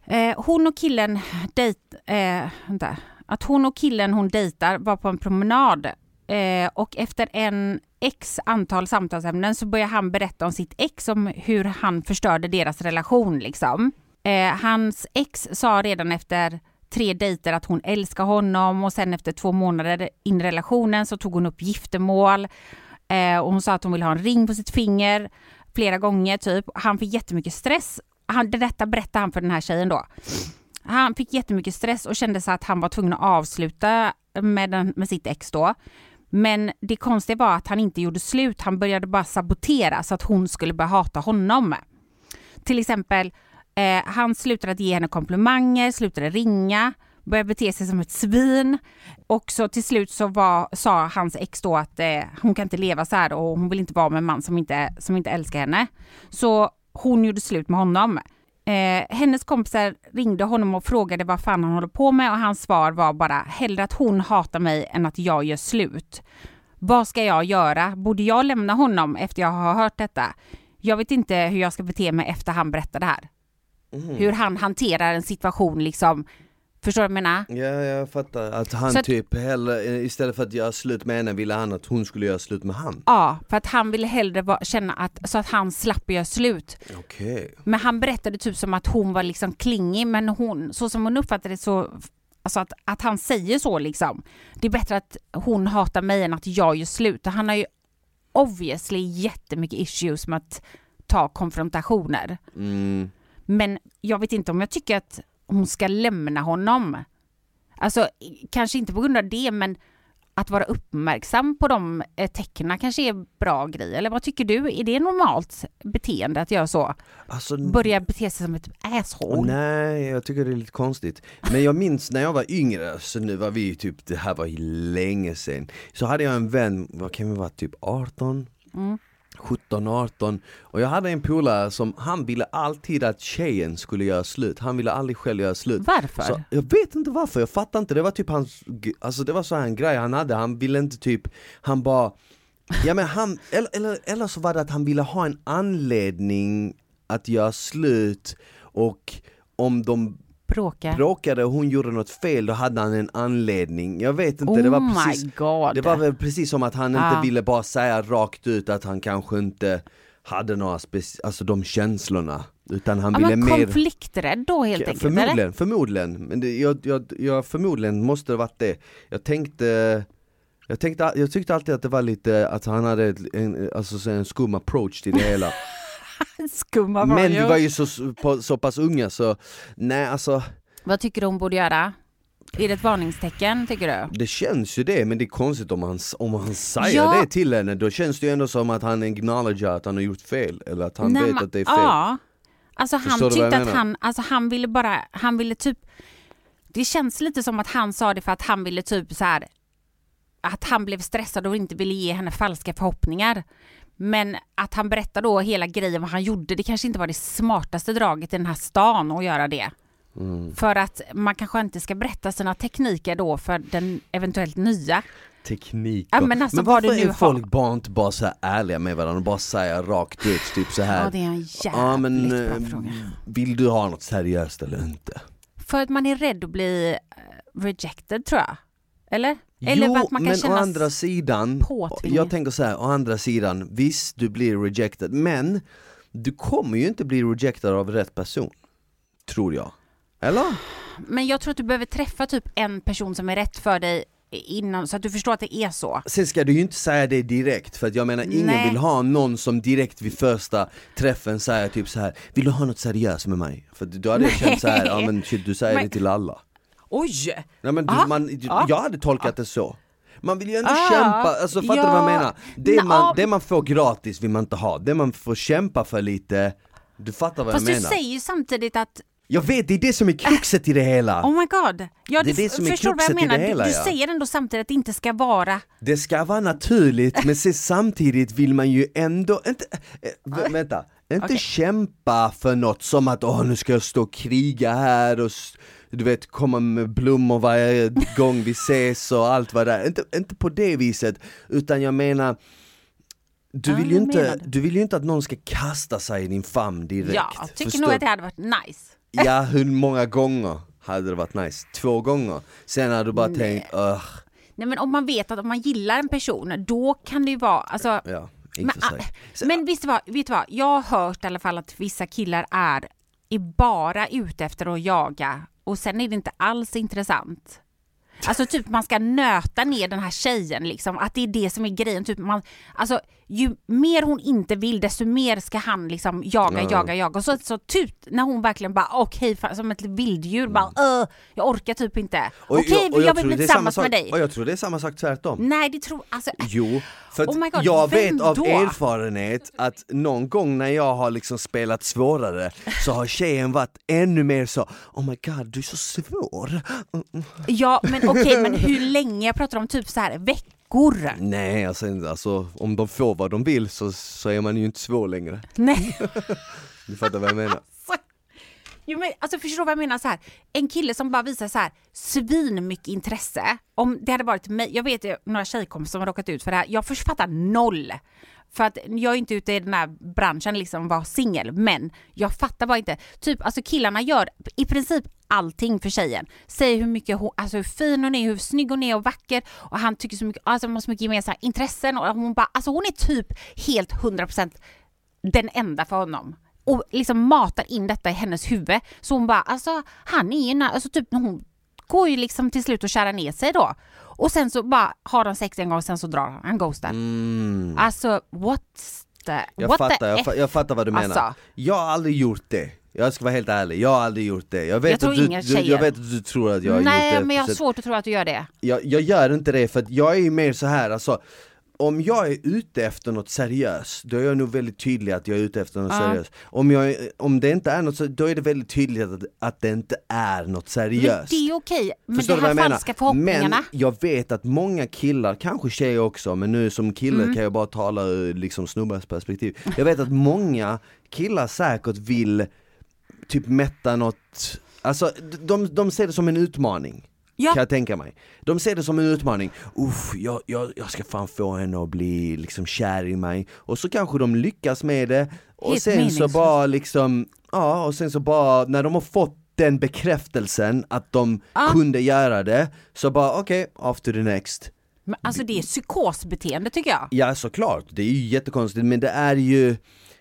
Speaker 2: Eh, hon och killen dejt, eh, vänta, att hon och killen hon dejtar var på en promenad eh, och efter en x antal samtalsämnen så börjar han berätta om sitt ex, om hur han förstörde deras relation liksom. Eh, hans ex sa redan efter tre dejter att hon älskar honom och sen efter två månader in i relationen så tog hon upp giftermål. Eh, och hon sa att hon vill ha en ring på sitt finger flera gånger typ. Han fick jättemycket stress. Han, detta berättade han för den här tjejen då. Han fick jättemycket stress och kände sig att han var tvungen att avsluta med, den, med sitt ex då. Men det konstiga var att han inte gjorde slut, han började bara sabotera så att hon skulle börja hata honom. Till exempel, eh, han slutade att ge henne komplimanger, slutade ringa, började bete sig som ett svin. Och så till slut så var, sa hans ex då att eh, hon kan inte leva så här och hon vill inte vara med en man som inte, som inte älskar henne. Så hon gjorde slut med honom. Eh, hennes kompisar ringde honom och frågade vad fan han håller på med och hans svar var bara hellre att hon hatar mig än att jag gör slut. Vad ska jag göra? Borde jag lämna honom efter jag har hört detta? Jag vet inte hur jag ska bete mig efter han berättar det här. Mm. Hur han hanterar en situation liksom Förstår du vad jag menar?
Speaker 1: Ja, jag fattar. Att han att, typ hellre, istället för att göra slut med henne ville han att hon skulle göra slut med han.
Speaker 2: Ja, för att han ville hellre va, känna att, så att han slapp göra slut.
Speaker 1: Okej. Okay.
Speaker 2: Men han berättade typ som att hon var liksom klingig, men hon, så som hon uppfattade det så Alltså att, att han säger så liksom. Det är bättre att hon hatar mig än att jag gör slut. Han har ju obviously jättemycket issues med att ta konfrontationer.
Speaker 1: Mm.
Speaker 2: Men jag vet inte om jag tycker att hon ska lämna honom. Alltså kanske inte på grund av det men att vara uppmärksam på de eh, tecknen kanske är bra grej. Eller vad tycker du? Är det normalt beteende att göra så? Alltså, Börja bete sig som ett asshole?
Speaker 1: Nej, jag tycker det är lite konstigt. Men jag minns när jag var yngre, så nu var vi typ, det här var länge sedan. Så hade jag en vän, vad kan vi vara, typ 18?
Speaker 2: Mm.
Speaker 1: 17, 18 och jag hade en polare som, han ville alltid att tjejen skulle göra slut, han ville aldrig själv göra slut.
Speaker 2: Varför?
Speaker 1: Så, jag vet inte varför, jag fattar inte, det var typ hans, alltså det var så en grej han hade, han ville inte typ, han bara Ja men han, eller, eller, eller så var det att han ville ha en anledning att göra slut och om de
Speaker 2: Bråka.
Speaker 1: bråkade och hon gjorde något fel, då hade han en anledning. Jag vet inte, oh det var precis Det var väl precis som att han ah. inte ville bara säga rakt ut att han kanske inte hade några speci- alltså de känslorna. Utan han ja, ville mer...
Speaker 2: konflikträdd då helt enkelt?
Speaker 1: Förmodligen,
Speaker 2: eller?
Speaker 1: förmodligen. Men det, jag, jag, jag, förmodligen måste det varit det. Jag tänkte jag, tänkte, jag tyckte alltid att det var lite, att han hade en, alltså en skum approach till det hela
Speaker 2: Skumma
Speaker 1: var Men vi var ju så, så pass unga så, nej alltså
Speaker 2: Vad tycker du hon borde göra? Är det ett varningstecken tycker du?
Speaker 1: Det känns ju det, men det är konstigt om han, om han säger ja. det till henne, då känns det ju ändå som att han acknowledgar att han har gjort fel, eller att han Nej, vet att det är fel
Speaker 2: Ja, alltså han Förstår tyckte att han, alltså han ville bara, han ville typ Det känns lite som att han sa det för att han ville typ så här att han blev stressad och inte ville ge henne falska förhoppningar. Men att han berättar då hela grejen vad han gjorde, det kanske inte var det smartaste draget i den här stan att göra det.
Speaker 1: Mm.
Speaker 2: För att man kanske inte ska berätta sina tekniker då för den eventuellt nya.
Speaker 1: Teknik
Speaker 2: ja, men, alltså,
Speaker 1: men varför är folk bara inte bara så ärliga med varandra och bara säger rakt ut typ så här.
Speaker 2: Ja det är en jävligt ja, men, bra eh, fråga.
Speaker 1: Vill du ha något seriöst eller inte?
Speaker 2: För att man är rädd att bli eh, rejected tror jag. Eller? Eller
Speaker 1: jo,
Speaker 2: att man kan
Speaker 1: men å andra sidan, påtvingad. jag tänker så här, å andra sidan, visst du blir rejected, men du kommer ju inte bli rejected av rätt person. Tror jag. Eller?
Speaker 2: Men jag tror att du behöver träffa typ en person som är rätt för dig innan, så att du förstår att det är så.
Speaker 1: Sen ska du ju inte säga det direkt, för att jag menar ingen Nej. vill ha någon som direkt vid första träffen säger typ så här Vill du ha något seriöst med mig? För då hade jag känt så här, ja men shit du säger men, det till alla
Speaker 2: Oj!
Speaker 1: Nej, men du, ah, man, ah, jag hade tolkat ah. det så. Man vill ju ändå ah, kämpa, alltså fattar ja, du vad jag menar? Det man, det man får gratis vill man inte ha, det man får kämpa för lite, du fattar vad jag menar?
Speaker 2: Fast du säger ju samtidigt att
Speaker 1: jag vet, det är det som är kruxet i det hela!
Speaker 2: Oh my god! Ja, det är det som är kruxet i det hela Du, du ja. säger ändå samtidigt att det inte ska vara
Speaker 1: Det ska vara naturligt, men samtidigt vill man ju ändå, inte, äh, vänta, inte okay. kämpa för något som att åh nu ska jag stå och kriga här och du vet komma med blommor varje gång vi ses och allt vad det är. Inte, inte på det viset, utan jag menar du vill, ju inte, du vill ju inte att någon ska kasta sig i din famn direkt.
Speaker 2: Ja, jag tycker Förstår? nog att det hade varit nice.
Speaker 1: Ja, hur många gånger hade det varit nice? Två gånger? Sen hade du bara Nej. tänkt, Ugh.
Speaker 2: Nej men om man vet att om man gillar en person, då kan det ju vara, alltså
Speaker 1: ja,
Speaker 2: men, så, men visst vad, vet du vad, jag har hört i alla fall att vissa killar är, är bara ute efter att jaga och sen är det inte alls intressant. Alltså typ man ska nöta ner den här tjejen liksom, att det är det som är grejen. Typ man, alltså ju mer hon inte vill desto mer ska han liksom jaga,
Speaker 1: Ja.
Speaker 2: jaga, jaga. Och så, så typ när hon verkligen bara okej, fan, som ett vilddjur bara
Speaker 1: Mm.
Speaker 2: "Öh, jag orkar typ inte. Okej,
Speaker 1: och
Speaker 2: jag, vill
Speaker 1: tror
Speaker 2: bli tillsammans
Speaker 1: sak-
Speaker 2: med dig.
Speaker 1: Och jag tror det är samma sak tvärtom.
Speaker 2: Nej det tror, alltså
Speaker 1: Jo, för
Speaker 2: Oh God,
Speaker 1: jag vet av
Speaker 2: då?
Speaker 1: erfarenhet att någon gång när jag har liksom spelat svårare så har tjejen varit ännu mer så Oh my god, du är så svår.
Speaker 2: Ja men okej men hur länge? Jag pratar om typ så här veckor.
Speaker 1: Nej, alltså, alltså om de får vad de vill så, så är man ju inte svår längre.
Speaker 2: Nej.
Speaker 1: Du fattar vad jag menar?
Speaker 2: Alltså, jo, men, alltså förstår vad jag menar? Så här, en kille som bara visar så här svin mycket intresse. Om det hade varit mig, jag vet några tjejkompisar som har råkat ut för det här. Jag fattar noll. För att jag är inte ute i den här branschen liksom vara singel, men jag fattar bara inte. Typ alltså killarna gör i princip allting för tjejen. Säger hur mycket hon, alltså hur fin hon är, hur snygg hon är och vacker och han tycker så mycket, alltså de har så mycket gemensamma intressen och hon bara, alltså hon är typ helt 100% den enda för honom. Och liksom matar in detta i hennes huvud. Så hon bara, alltså han är ju, alltså typ hon går ju liksom till slut och kära ner sig då. Och sen så bara har de sex en gång och sen så drar han, han ghostar.
Speaker 1: Mm.
Speaker 2: Alltså what's the,
Speaker 1: Jag,
Speaker 2: what
Speaker 1: fattar,
Speaker 2: the
Speaker 1: jag, fa- jag fattar vad du menar.
Speaker 2: Alltså.
Speaker 1: Jag har aldrig gjort det. Jag ska vara helt ärlig, jag har aldrig gjort det. Jag vet,
Speaker 2: Jag tror
Speaker 1: att, du,
Speaker 2: inga
Speaker 1: du, jag vet att du tror att jag har gjort
Speaker 2: Nej
Speaker 1: det.
Speaker 2: men jag har svårt att tro att du gör det.
Speaker 1: jag, jag gör inte det för att jag är ju mer så här alltså om jag är ute efter något seriöst, då är jag nog väldigt tydlig att jag är ute efter något
Speaker 2: Ja.
Speaker 1: seriöst. Om, jag, om det inte är något så, då är det väldigt tydligt att, att det inte är något
Speaker 2: Men
Speaker 1: seriöst.
Speaker 2: det är okej. Men
Speaker 1: Förstår
Speaker 2: det här falska
Speaker 1: menar?
Speaker 2: förhoppningarna.
Speaker 1: Men jag vet att många killar, kanske tjejer också, men nu som kille
Speaker 2: Mm.
Speaker 1: kan jag bara tala ur liksom snubbars perspektiv. Jag vet att många killar säkert vill typ mätta något, alltså de, de ser det som en utmaning.
Speaker 2: Ja.
Speaker 1: Kan jag tänka mig. De ser det som en utmaning, Uff, jag, jag, jag ska fan få henne att bli liksom kär i mig. Och så kanske de lyckas med det, och
Speaker 2: Helt
Speaker 1: sen så
Speaker 2: meningslöst.
Speaker 1: bara liksom, ja och sen så bara när de har fått den bekräftelsen att de
Speaker 2: Ja.
Speaker 1: kunde göra det, så bara okej, off to the next.
Speaker 2: Men alltså det är psykosbeteende tycker jag.
Speaker 1: Ja såklart, det är ju jättekonstigt men det är ju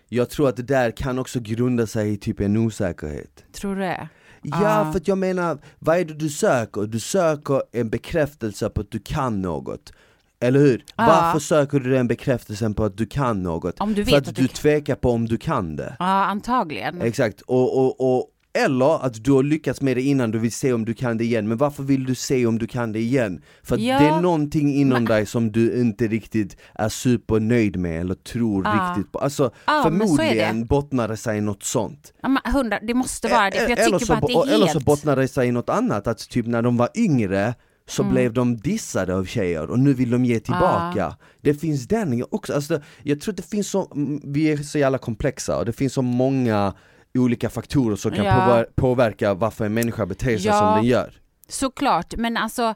Speaker 1: Jag tror att det där kan också grunda sig i typ en osäkerhet
Speaker 2: Tror du det?
Speaker 1: Ja
Speaker 2: Ah.
Speaker 1: för att jag menar, vad är det du söker? Du söker en bekräftelse på att du kan något Eller hur?
Speaker 2: Ja.
Speaker 1: Varför söker du den bekräftelsen på att du kan något?
Speaker 2: Du
Speaker 1: för att,
Speaker 2: att
Speaker 1: du
Speaker 2: du-
Speaker 1: tvekar på om du kan det
Speaker 2: Ja antagligen.
Speaker 1: Exakt, och, och, och eller att du har lyckats med det innan, du vill se om du kan det igen, men varför vill du se om du kan det igen? För
Speaker 2: Ja.
Speaker 1: det är någonting inom dig som du inte riktigt är supernöjd med eller tror
Speaker 2: Ja.
Speaker 1: riktigt på. Alltså
Speaker 2: är
Speaker 1: förmodligen
Speaker 2: det.
Speaker 1: bottnar det sig i något sånt.
Speaker 2: Ja, men hundra, det måste vara det, för jag
Speaker 1: eller,
Speaker 2: tycker
Speaker 1: så,
Speaker 2: bara att det är
Speaker 1: eller så
Speaker 2: helt...
Speaker 1: bottnar det sig i något annat, att typ när de var yngre så
Speaker 2: Mm.
Speaker 1: blev de dissade av tjejer och nu vill de ge tillbaka. Det finns den också, alltså, jag tror att det finns så, mm, vi är så jävla komplexa och det finns så många olika faktorer som kan
Speaker 2: Ja.
Speaker 1: påver- påverka varför en människa beter sig
Speaker 2: Ja.
Speaker 1: som den gör.
Speaker 2: Såklart, men alltså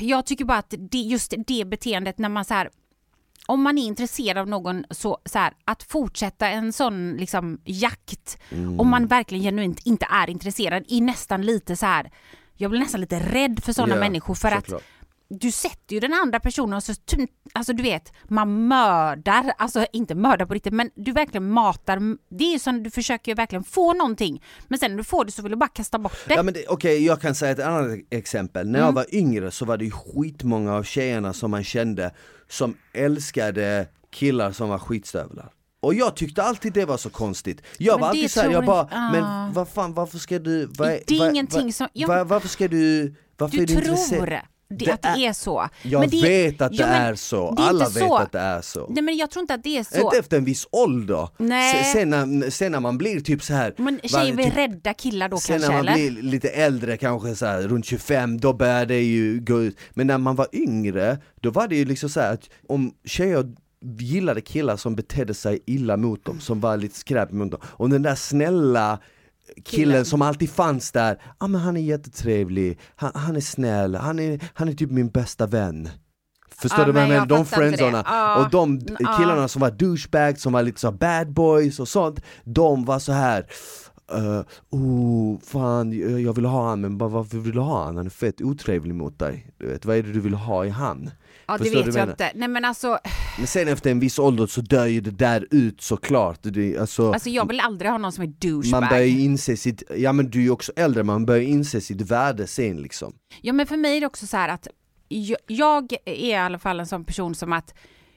Speaker 2: jag tycker bara att det, just det beteendet när man så här om man är intresserad av någon så, så här, att fortsätta en sån liksom jakt
Speaker 1: Mm.
Speaker 2: om man verkligen genuint inte är intresserad är nästan lite så här jag blir nästan lite rädd för sådana
Speaker 1: Ja,
Speaker 2: människor för att
Speaker 1: såklart.
Speaker 2: Du sätter ju den andra personen och så, alltså du vet, man mördar, alltså inte mördar på riktigt men du verkligen matar, det är ju som du försöker verkligen få någonting men sen när du får det så vill du bara kasta bort det.
Speaker 1: Ja men det- okej, jag kan säga ett annat exempel. När
Speaker 2: Mm.
Speaker 1: jag var yngre så var det ju skitmånga av tjejerna som man kände som älskade killar som var skitstövlar. Och jag tyckte alltid det var så konstigt. Jag
Speaker 2: Men
Speaker 1: var alltid såhär, jag bara,
Speaker 2: ah.
Speaker 1: men vad fan varför ska du, vad,
Speaker 2: Det är
Speaker 1: vad-
Speaker 2: ingenting
Speaker 1: vad-
Speaker 2: som- jag-
Speaker 1: varför ska du, varför
Speaker 2: Du
Speaker 1: är du
Speaker 2: tror
Speaker 1: intresserad?
Speaker 2: Det, att det
Speaker 1: är-
Speaker 2: är så.
Speaker 1: Jag
Speaker 2: Men det,
Speaker 1: vet att det
Speaker 2: ja,
Speaker 1: är så,
Speaker 2: det är
Speaker 1: alla vet
Speaker 2: så.
Speaker 1: att det är så.
Speaker 2: Nej men jag tror inte att det är så.
Speaker 1: Inte efter en viss ålder.
Speaker 2: Nej.
Speaker 1: Se- Sen, när, sen när man blir typ så här.
Speaker 2: Men tjejer vill
Speaker 1: typ-
Speaker 2: rädda killar då
Speaker 1: Sen
Speaker 2: kanske
Speaker 1: när man
Speaker 2: eller?
Speaker 1: blir lite äldre, kanske så här, runt 25, då börjar det ju gå ut. Men när man var yngre, då var det ju liksom så här att om tjejer gillade killar som betedde sig illa mot dem, som var lite skräp mot dem, och den där snälla killen, som alltid fanns där, ah, men han är jättetrevlig, han, han är snäll, han är, han är typ min bästa vän. Förstår
Speaker 2: Ja,
Speaker 1: du vad jag
Speaker 2: men
Speaker 1: menar? De friendzona,
Speaker 2: Ja,
Speaker 1: och de
Speaker 2: ja.
Speaker 1: killarna som var douchebags, som var lite så bad boys och sånt, de var så här Uh, oh, fan, jag jag vill ha han men bara varför vill du ha han? Han är fett otrevlig mot dig. Du vet, vad är det du vill ha i han?
Speaker 2: Ja det vet jag
Speaker 1: jag
Speaker 2: inte. Nej men alltså,
Speaker 1: Men sen efter en viss ålder så dör ju det där ut såklart. Det, alltså,
Speaker 2: alltså jag vill aldrig ha någon som är douchebag.
Speaker 1: man börjar ju inse sitt, ja men du är ju också äldre, man börjar inse sitt värde sen liksom.
Speaker 2: Ja men för mig är det också så här att jag, jag är i alla fall en sån person som att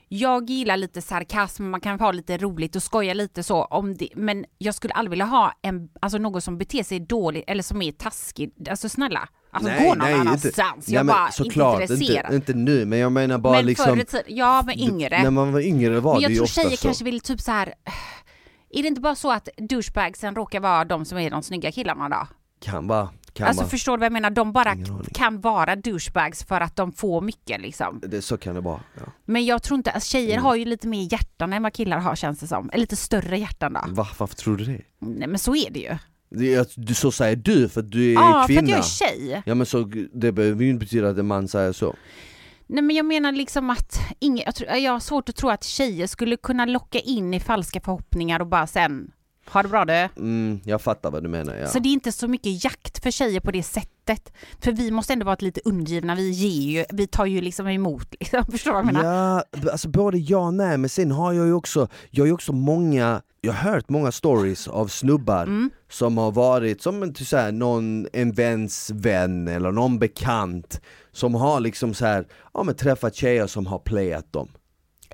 Speaker 2: jag gillar lite sarkasm, man kan ha lite roligt och skoja lite så om det, men jag skulle aldrig vilja ha en, alltså någon som beter sig dåligt eller som är taskig, alltså snälla. Alltså
Speaker 1: nej,
Speaker 2: gå någon
Speaker 1: nej,
Speaker 2: annanstans,
Speaker 1: inte,
Speaker 2: jag
Speaker 1: ja,
Speaker 2: bara
Speaker 1: såklart,
Speaker 2: inte intresserad.
Speaker 1: Inte, inte nu, men jag menar bara
Speaker 2: men
Speaker 1: liksom...
Speaker 2: förr i tiden, ja men yngre.
Speaker 1: När man var yngre var
Speaker 2: men
Speaker 1: det
Speaker 2: jag
Speaker 1: ju
Speaker 2: tror
Speaker 1: ofta
Speaker 2: tjejer
Speaker 1: så.
Speaker 2: kanske vill typ så här. är det inte bara så att douchebagsen råkar vara de som är de snygga killarna då?
Speaker 1: Kan vara, kan
Speaker 2: Alltså
Speaker 1: vara.
Speaker 2: förstår du vad jag menar? De bara kan vara douchebags för att de får mycket liksom.
Speaker 1: Det, så kan det vara. Ja.
Speaker 2: Men jag tror inte, alltså, tjejer
Speaker 1: Mm.
Speaker 2: har ju lite mer hjärtan än vad killar har känns det som. Lite större hjärtan då.
Speaker 1: Va, varför tror du det?
Speaker 2: Nej men så är det ju.
Speaker 1: Du, så säger du för att du är
Speaker 2: Ja, för
Speaker 1: kvinna.
Speaker 2: att jag är tjej.
Speaker 1: Ja men så, det behöver ju inte betyda att en man säger så.
Speaker 2: Nej men jag menar liksom att ingen, jag, tror, jag har svårt att tro att tjejer skulle kunna locka in i falska förhoppningar och bara sen ha det bra du.
Speaker 1: Mm, jag fattar vad du menar ja.
Speaker 2: Så det är inte så mycket jakt för tjejer på det sättet. För vi måste ändå vara lite undergivna, vi ger ju, vi tar ju liksom emot liksom. Förstår du vad jag menar?
Speaker 1: Ja, alltså både ja och nej, men sen har jag ju också, jag har ju också många, jag har hört många stories av snubbar
Speaker 2: Mm.
Speaker 1: som har varit som en, typ så här, någon, en väns vän eller någon bekant som har liksom så här, ja men träffat tjejer som har playat dem.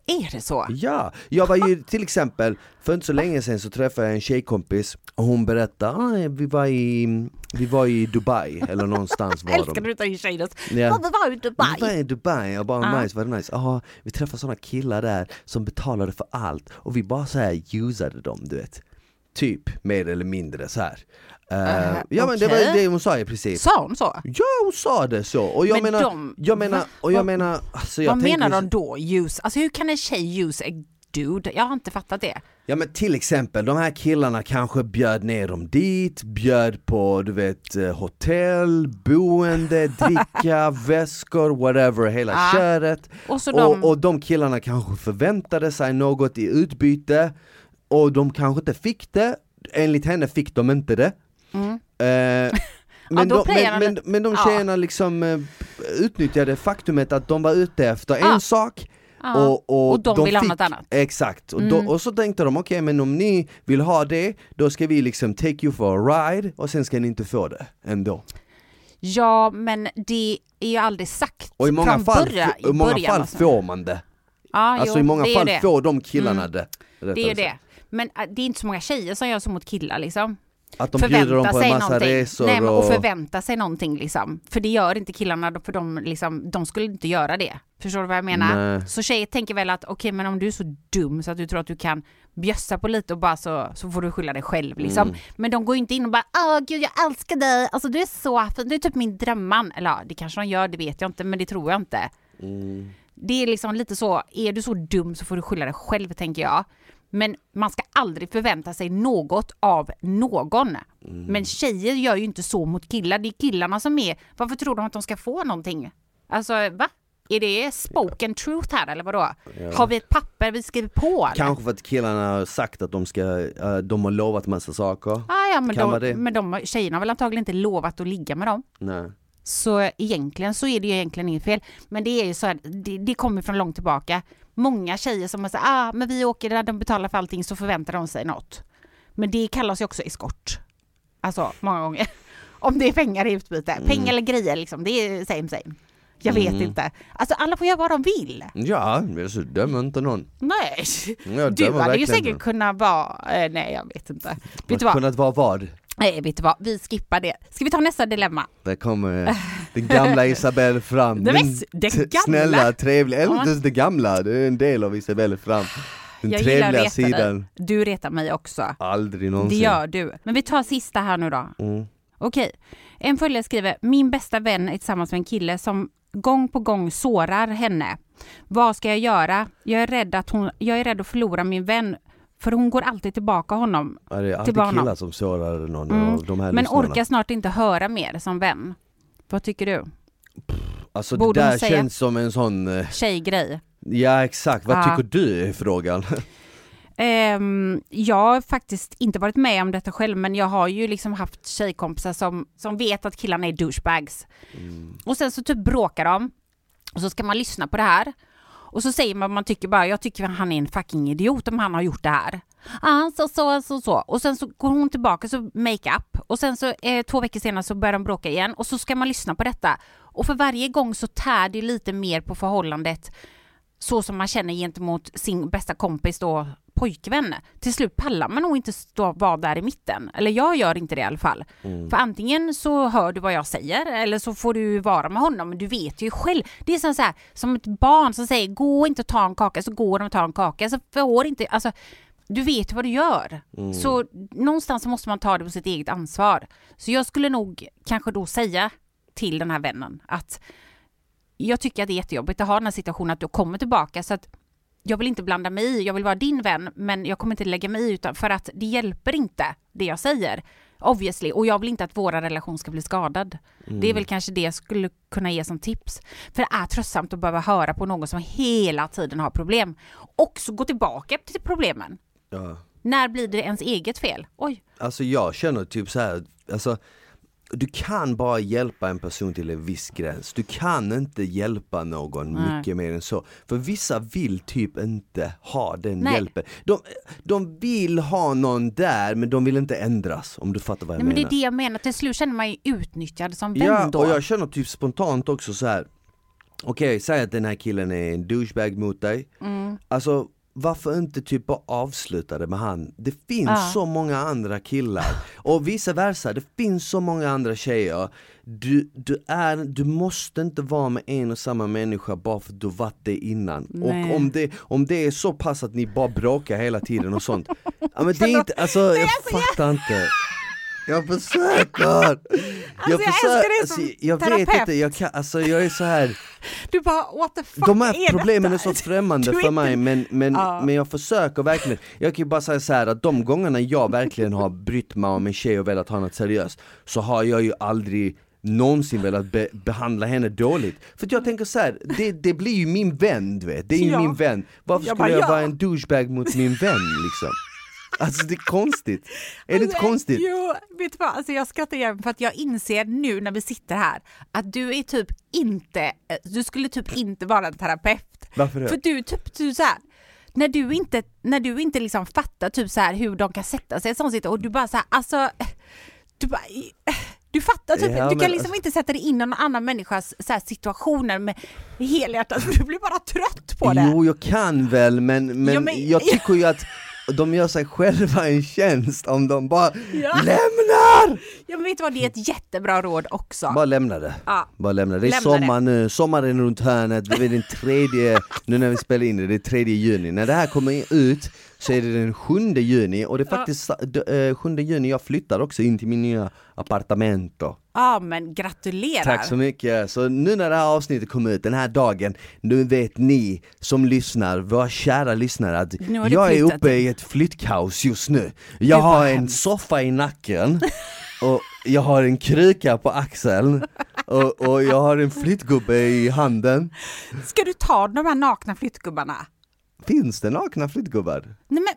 Speaker 2: Är det så?
Speaker 1: Ja, jag var ju till exempel, för inte så länge sedan så träffade jag en tjejkompis och hon berättade, ah, vi, var i, vi var i Dubai eller någonstans var
Speaker 2: Älskar du tar in tjejer?
Speaker 1: Ja.
Speaker 2: Vi var i
Speaker 1: Vi
Speaker 2: Dubai.
Speaker 1: var i Dubai, jag bara
Speaker 2: Ja.
Speaker 1: nice, var det nice? Ja, vi träffade sådana killar där som betalade för allt och vi bara så här usade dem du vet Typ, mer eller mindre så här. Eh, ja men det var det hon sa i princip
Speaker 2: Sa hon så?
Speaker 1: Ja hon sa det så, och jag
Speaker 2: Men
Speaker 1: menar,
Speaker 2: de-
Speaker 1: jag menar, och jag
Speaker 2: Vad-
Speaker 1: menar, alltså jag
Speaker 2: Vad menar de då? Use? Alltså hur kan en tjej use a dude? Jag har inte fattat det.
Speaker 1: Ja men till exempel, de här killarna kanske bjöd ner dem dit, bjöd på du vet eh, hotell, boende, dricka, väskor, whatever, hela
Speaker 2: Ja.
Speaker 1: köret.
Speaker 2: Och så de...
Speaker 1: Och, och de killarna kanske förväntade sig något i utbyte och de kanske inte fick det, enligt henne fick de inte det.
Speaker 2: Mm.
Speaker 1: Eh, men,
Speaker 2: då
Speaker 1: de, men,
Speaker 2: de
Speaker 1: men, men de
Speaker 2: Ja.
Speaker 1: tjejerna liksom eh, utnyttjade faktumet att de var ute efter
Speaker 2: Ja.
Speaker 1: en sak
Speaker 2: ja.
Speaker 1: och, och,
Speaker 2: Och de ville ha
Speaker 1: fick,
Speaker 2: något annat.
Speaker 1: Exakt, och,
Speaker 2: Mm.
Speaker 1: då, och så tänkte de okej men om ni vill ha det, då ska vi liksom take you for a ride och sen ska ni inte få det ändå.
Speaker 2: Ja, men det är ju aldrig sagt
Speaker 1: Och i många
Speaker 2: från
Speaker 1: fall,
Speaker 2: början.
Speaker 1: i många fall
Speaker 2: alltså.
Speaker 1: får man det.
Speaker 2: Ja,
Speaker 1: Alltså
Speaker 2: jo,
Speaker 1: i många fall
Speaker 2: det.
Speaker 1: får de killarna
Speaker 2: Mm.
Speaker 1: det.
Speaker 2: Det är ju det. Men äh, det är inte så många tjejer som gör så mot killar liksom.
Speaker 1: Att de bjuder dem på en massa
Speaker 2: någonting.
Speaker 1: resor
Speaker 2: Nej, men, och
Speaker 1: och...
Speaker 2: förvänta sig någonting liksom. För det gör inte killarna, för de, liksom, de skulle inte göra det. Förstår du vad jag menar?
Speaker 1: Nej.
Speaker 2: Så tjejer tänker väl att okej, men om du är så dum så att du tror att du kan bjössa på lite och bara så, så får du skylla dig själv liksom.
Speaker 1: Mm.
Speaker 2: Men de går inte in och bara åh gud jag älskar dig, alltså du är så fin, du är typ min drömman. Eller ja, det kanske de gör, det vet jag inte, men det tror jag inte.
Speaker 1: Mm.
Speaker 2: Det är liksom lite så, är du så dum så får du skylla dig själv tänker jag. Men man ska aldrig förvänta sig något av någon.
Speaker 1: Mm.
Speaker 2: Men tjejer gör ju inte så mot killar, det är killarna som är, varför tror de att de ska få någonting? Alltså va? Är det spoken truth här eller vadå? Har vi ett papper vi skriver på? Eller?
Speaker 1: Kanske för att killarna har sagt att de ska, eh, de har lovat massa saker.
Speaker 2: Ah, ja, men, de, men de, tjejerna har väl antagligen inte lovat att ligga med dem.
Speaker 1: Nej.
Speaker 2: Så egentligen så är det ju egentligen inget fel. Men det är ju så här, det, det kommer från långt tillbaka. Många tjejer som sagt ah, men vi åker där de betalar för allting så förväntar de sig något. Men det kallas ju också eskort. Alltså många gånger. Om det är pengar i utbyte. Pengar eller grejer liksom, det är same same. Jag vet
Speaker 1: Mm.
Speaker 2: inte. Alltså alla får göra vad de vill.
Speaker 1: Ja, alltså, dömer inte någon.
Speaker 2: Nej.
Speaker 1: Jag
Speaker 2: Du hade ju säkert kunnat vara, eh, nej jag vet inte. Vet du vad?
Speaker 1: kunnat vara vad?
Speaker 2: Nej vet du vad, vi skippar det. Ska vi ta nästa dilemma?
Speaker 1: Där kommer den gamla Isabelle fram.
Speaker 2: Det
Speaker 1: Den
Speaker 2: det
Speaker 1: t-
Speaker 2: gamla?
Speaker 1: Snälla, trevliga, eller
Speaker 2: Ja.
Speaker 1: inte ens det gamla, det är en del av Isabelle fram. Den
Speaker 2: jag
Speaker 1: trevliga
Speaker 2: reta
Speaker 1: sidan.
Speaker 2: dig. Du retar mig också.
Speaker 1: Aldrig
Speaker 2: Det
Speaker 1: någonsin.
Speaker 2: gör du. Men vi tar sista här nu då.
Speaker 1: Mm.
Speaker 2: Okej. En följare skriver, min bästa vän är tillsammans med en kille som gång på gång sårar henne. Vad ska jag göra? Jag är rädd att, hon, jag är rädd att förlora min vän för hon går alltid tillbaka honom.
Speaker 1: Ja, det är alltid killar som sårar någon
Speaker 2: Mm.
Speaker 1: av de här
Speaker 2: Men
Speaker 1: lyssnarna.
Speaker 2: orkar snart inte höra mer som vän. Vad tycker du?
Speaker 1: Alltså
Speaker 2: Borde
Speaker 1: det där
Speaker 2: säga?
Speaker 1: känns som en sån, eh,
Speaker 2: Tjejgrej.
Speaker 1: ja exakt, vad
Speaker 2: Ja.
Speaker 1: tycker du är frågan?
Speaker 2: Ehm, jag har faktiskt inte varit med om detta själv men jag har ju liksom haft tjejkompisar som, som vet att killarna är douchebags. Och sen så typ bråkar de och så ska man lyssna på det här. Och så säger man, man tycker bara, jag tycker han är en fucking idiot om han har gjort det här. Ah, så, så, så, så. Och sen så går hon tillbaka så make up och sen så eh, två veckor senare så börjar de bråka igen och så ska man lyssna på detta. Och för varje gång så tär det lite mer på förhållandet så som man känner gentemot sin bästa kompis då pojkvän. Till slut pallar man nog inte stå, vara där i mitten. Eller jag gör inte det i alla fall. Mm. För antingen så hör du vad jag säger eller så får du vara med honom. Men du vet ju själv. Det är som, så här, som ett barn som säger gå inte och ta en kaka så går de och tar en kaka. Så får inte, alltså, du vet vad du gör. Mm. Så någonstans måste man ta det på sitt eget ansvar. Så jag skulle nog kanske då säga till den här vännen att jag tycker att det är jättejobbigt att ha den här situationen att du kommer tillbaka så att jag vill inte blanda mig i, jag vill vara din vän, men jag kommer inte lägga mig i utan för att det hjälper inte det jag säger. Obviously, och jag vill inte att vår relation ska bli skadad. Mm. Det är väl kanske det jag skulle kunna ge som tips. För det är tröttsamt att behöva höra på någon som hela tiden har problem. Och så gå tillbaka till problemen. Ja. När blir det ens eget fel? Oj.
Speaker 1: Alltså jag känner typ så här, alltså du kan bara hjälpa en person till en viss gräns. Du kan inte hjälpa någon Nej. mycket mer än så. För vissa vill typ inte ha den Nej. hjälpen. De, de vill ha någon där men de vill inte ändras om du fattar vad jag
Speaker 2: Nej,
Speaker 1: menar.
Speaker 2: Men det är det jag menar, till slut känner man ju utnyttjad som vän
Speaker 1: ja,
Speaker 2: då.
Speaker 1: och jag känner typ spontant också så här. Okej, okay, säg att den här killen är en douchebag mot dig. Mm. Alltså varför inte typ bara avsluta det med han? Det finns ja. så många andra killar och vice versa, det finns så många andra tjejer du, du, är, du måste inte vara med en och samma människa bara för att du varit det innan. Nej. Och om det, om det är så pass att ni bara bråkar hela tiden och sånt, ja, men det är inte, alltså jag alltså, fattar inte jag försöker! Alltså,
Speaker 2: jag, jag försöker, älskar dig som alltså,
Speaker 1: jag
Speaker 2: terapeut. vet
Speaker 1: inte, jag, kan, alltså, jag är så här.
Speaker 2: Du bara what the fuck
Speaker 1: De här är problemen detta? är så främmande för mig men, men, ja. men jag försöker verkligen. Jag kan ju bara säga så här att de gångerna jag verkligen har brytt mig om en tjej och velat ha något seriöst så har jag ju aldrig någonsin velat be behandla henne dåligt. För jag tänker så här, det, det blir ju min vän du vet, det är ju ja. min vän. Varför jag skulle bara, jag ja. vara en douchebag mot min vän liksom? Alltså det är konstigt. Är det inte alltså, konstigt?
Speaker 2: Jo, vet du vad? Alltså jag skrattar igen för att jag inser nu när vi sitter här att du är typ inte, du skulle typ inte vara en terapeut.
Speaker 1: Varför det?
Speaker 2: För du typ, du så här, när du inte, när du inte liksom fattar typ så här hur de kan sätta sig i ett sånt och du bara så här, alltså, du bara, du fattar typ, ja, du kan liksom alltså... inte sätta dig in i någon annan människas så här, situationer med helhjärtat, du blir bara trött på det.
Speaker 1: Jo, jag kan väl, men, men, ja, men... jag tycker ju att de gör sig själva en tjänst om de bara ja. lämnar!
Speaker 2: Ja men vet du vad, det är ett jättebra råd också.
Speaker 1: Bara lämna det. Ja. Bara lämna det. Det är lämna sommar det. nu, sommaren runt hörnet, det är den tredje, nu när vi spelar in det, det är tredje juni. När det här kommer ut så är det den 7 juni och det är faktiskt ja. 7 eh, juni jag flyttar också in till min nya appartamento.
Speaker 2: Ja men gratulerar!
Speaker 1: Tack så mycket! Så nu när det här avsnittet kommer ut, den här dagen, nu vet ni som lyssnar, våra kära lyssnare att jag är uppe i ett flyttkaos just nu. Jag har en soffa i nacken och jag har en kruka på axeln och, och jag har en flyttgubbe i handen.
Speaker 2: Ska du ta de här nakna flyttgubbarna?
Speaker 1: Finns det nakna flyttgubbar?
Speaker 2: Nej men,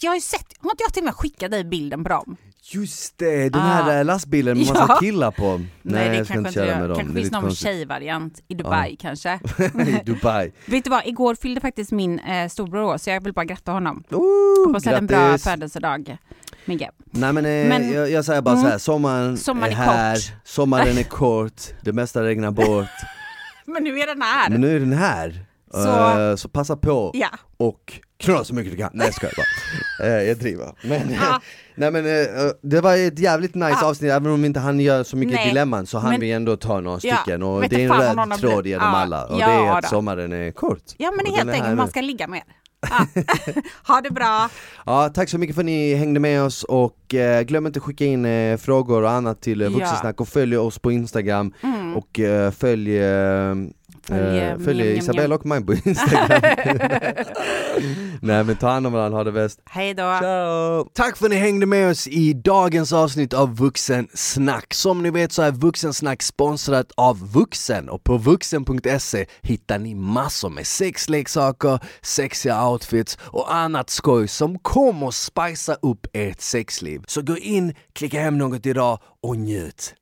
Speaker 2: jag har ju sett, har inte jag till och med skickat dig bilden på dem?
Speaker 1: Just det, den här ah. lastbilen med massa ja. killar på.
Speaker 2: Nej, Nej det jag ska inte köra med dem. Kanske finns någon tjejvariant i Dubai ja. kanske.
Speaker 1: I Dubai.
Speaker 2: Vet du vad, igår fyllde faktiskt min eh, storbror år så jag vill bara gratta honom. Oh, Hoppas att en bra födelsedag. Migge.
Speaker 1: Nej men, eh, men jag, jag, säger bara mm, så här, sommaren, sommaren är, är här, kort. sommaren är kort, det mesta regnar bort.
Speaker 2: men nu är den här.
Speaker 1: Men nu är den här. Så, uh, så passa på ja. och knulla så mycket du kan. Nej jag skojar bara. Uh, jag driver. Men, ja. nej, men uh, det var ett jävligt nice ja. avsnitt, även om inte han gör så mycket nej. dilemman så hann vi ändå ta några stycken och det är en röd tråd genom alla och det är att då. sommaren är kort.
Speaker 2: Ja men helt enkelt, man ska ligga mer. Ja. ha det bra!
Speaker 1: Ja, tack så mycket för att ni hängde med oss och eh, glöm inte att skicka in eh, frågor och annat till eh, Vuxensnack och följ oss på Instagram mm. och eh, följ Följ, uh, följ Isabella och mig på Instagram. Nej men ta hand om varandra, ha det bäst.
Speaker 2: Hej då.
Speaker 1: Ciao. Tack för att ni hängde med oss i dagens avsnitt av Vuxensnack. Som ni vet så är Vuxensnack sponsrat av Vuxen och på vuxen.se hittar ni massor med sexleksaker, sexiga outfits och annat skoj som kommer spicea upp ert sexliv. Så gå in, klicka hem något idag och njut.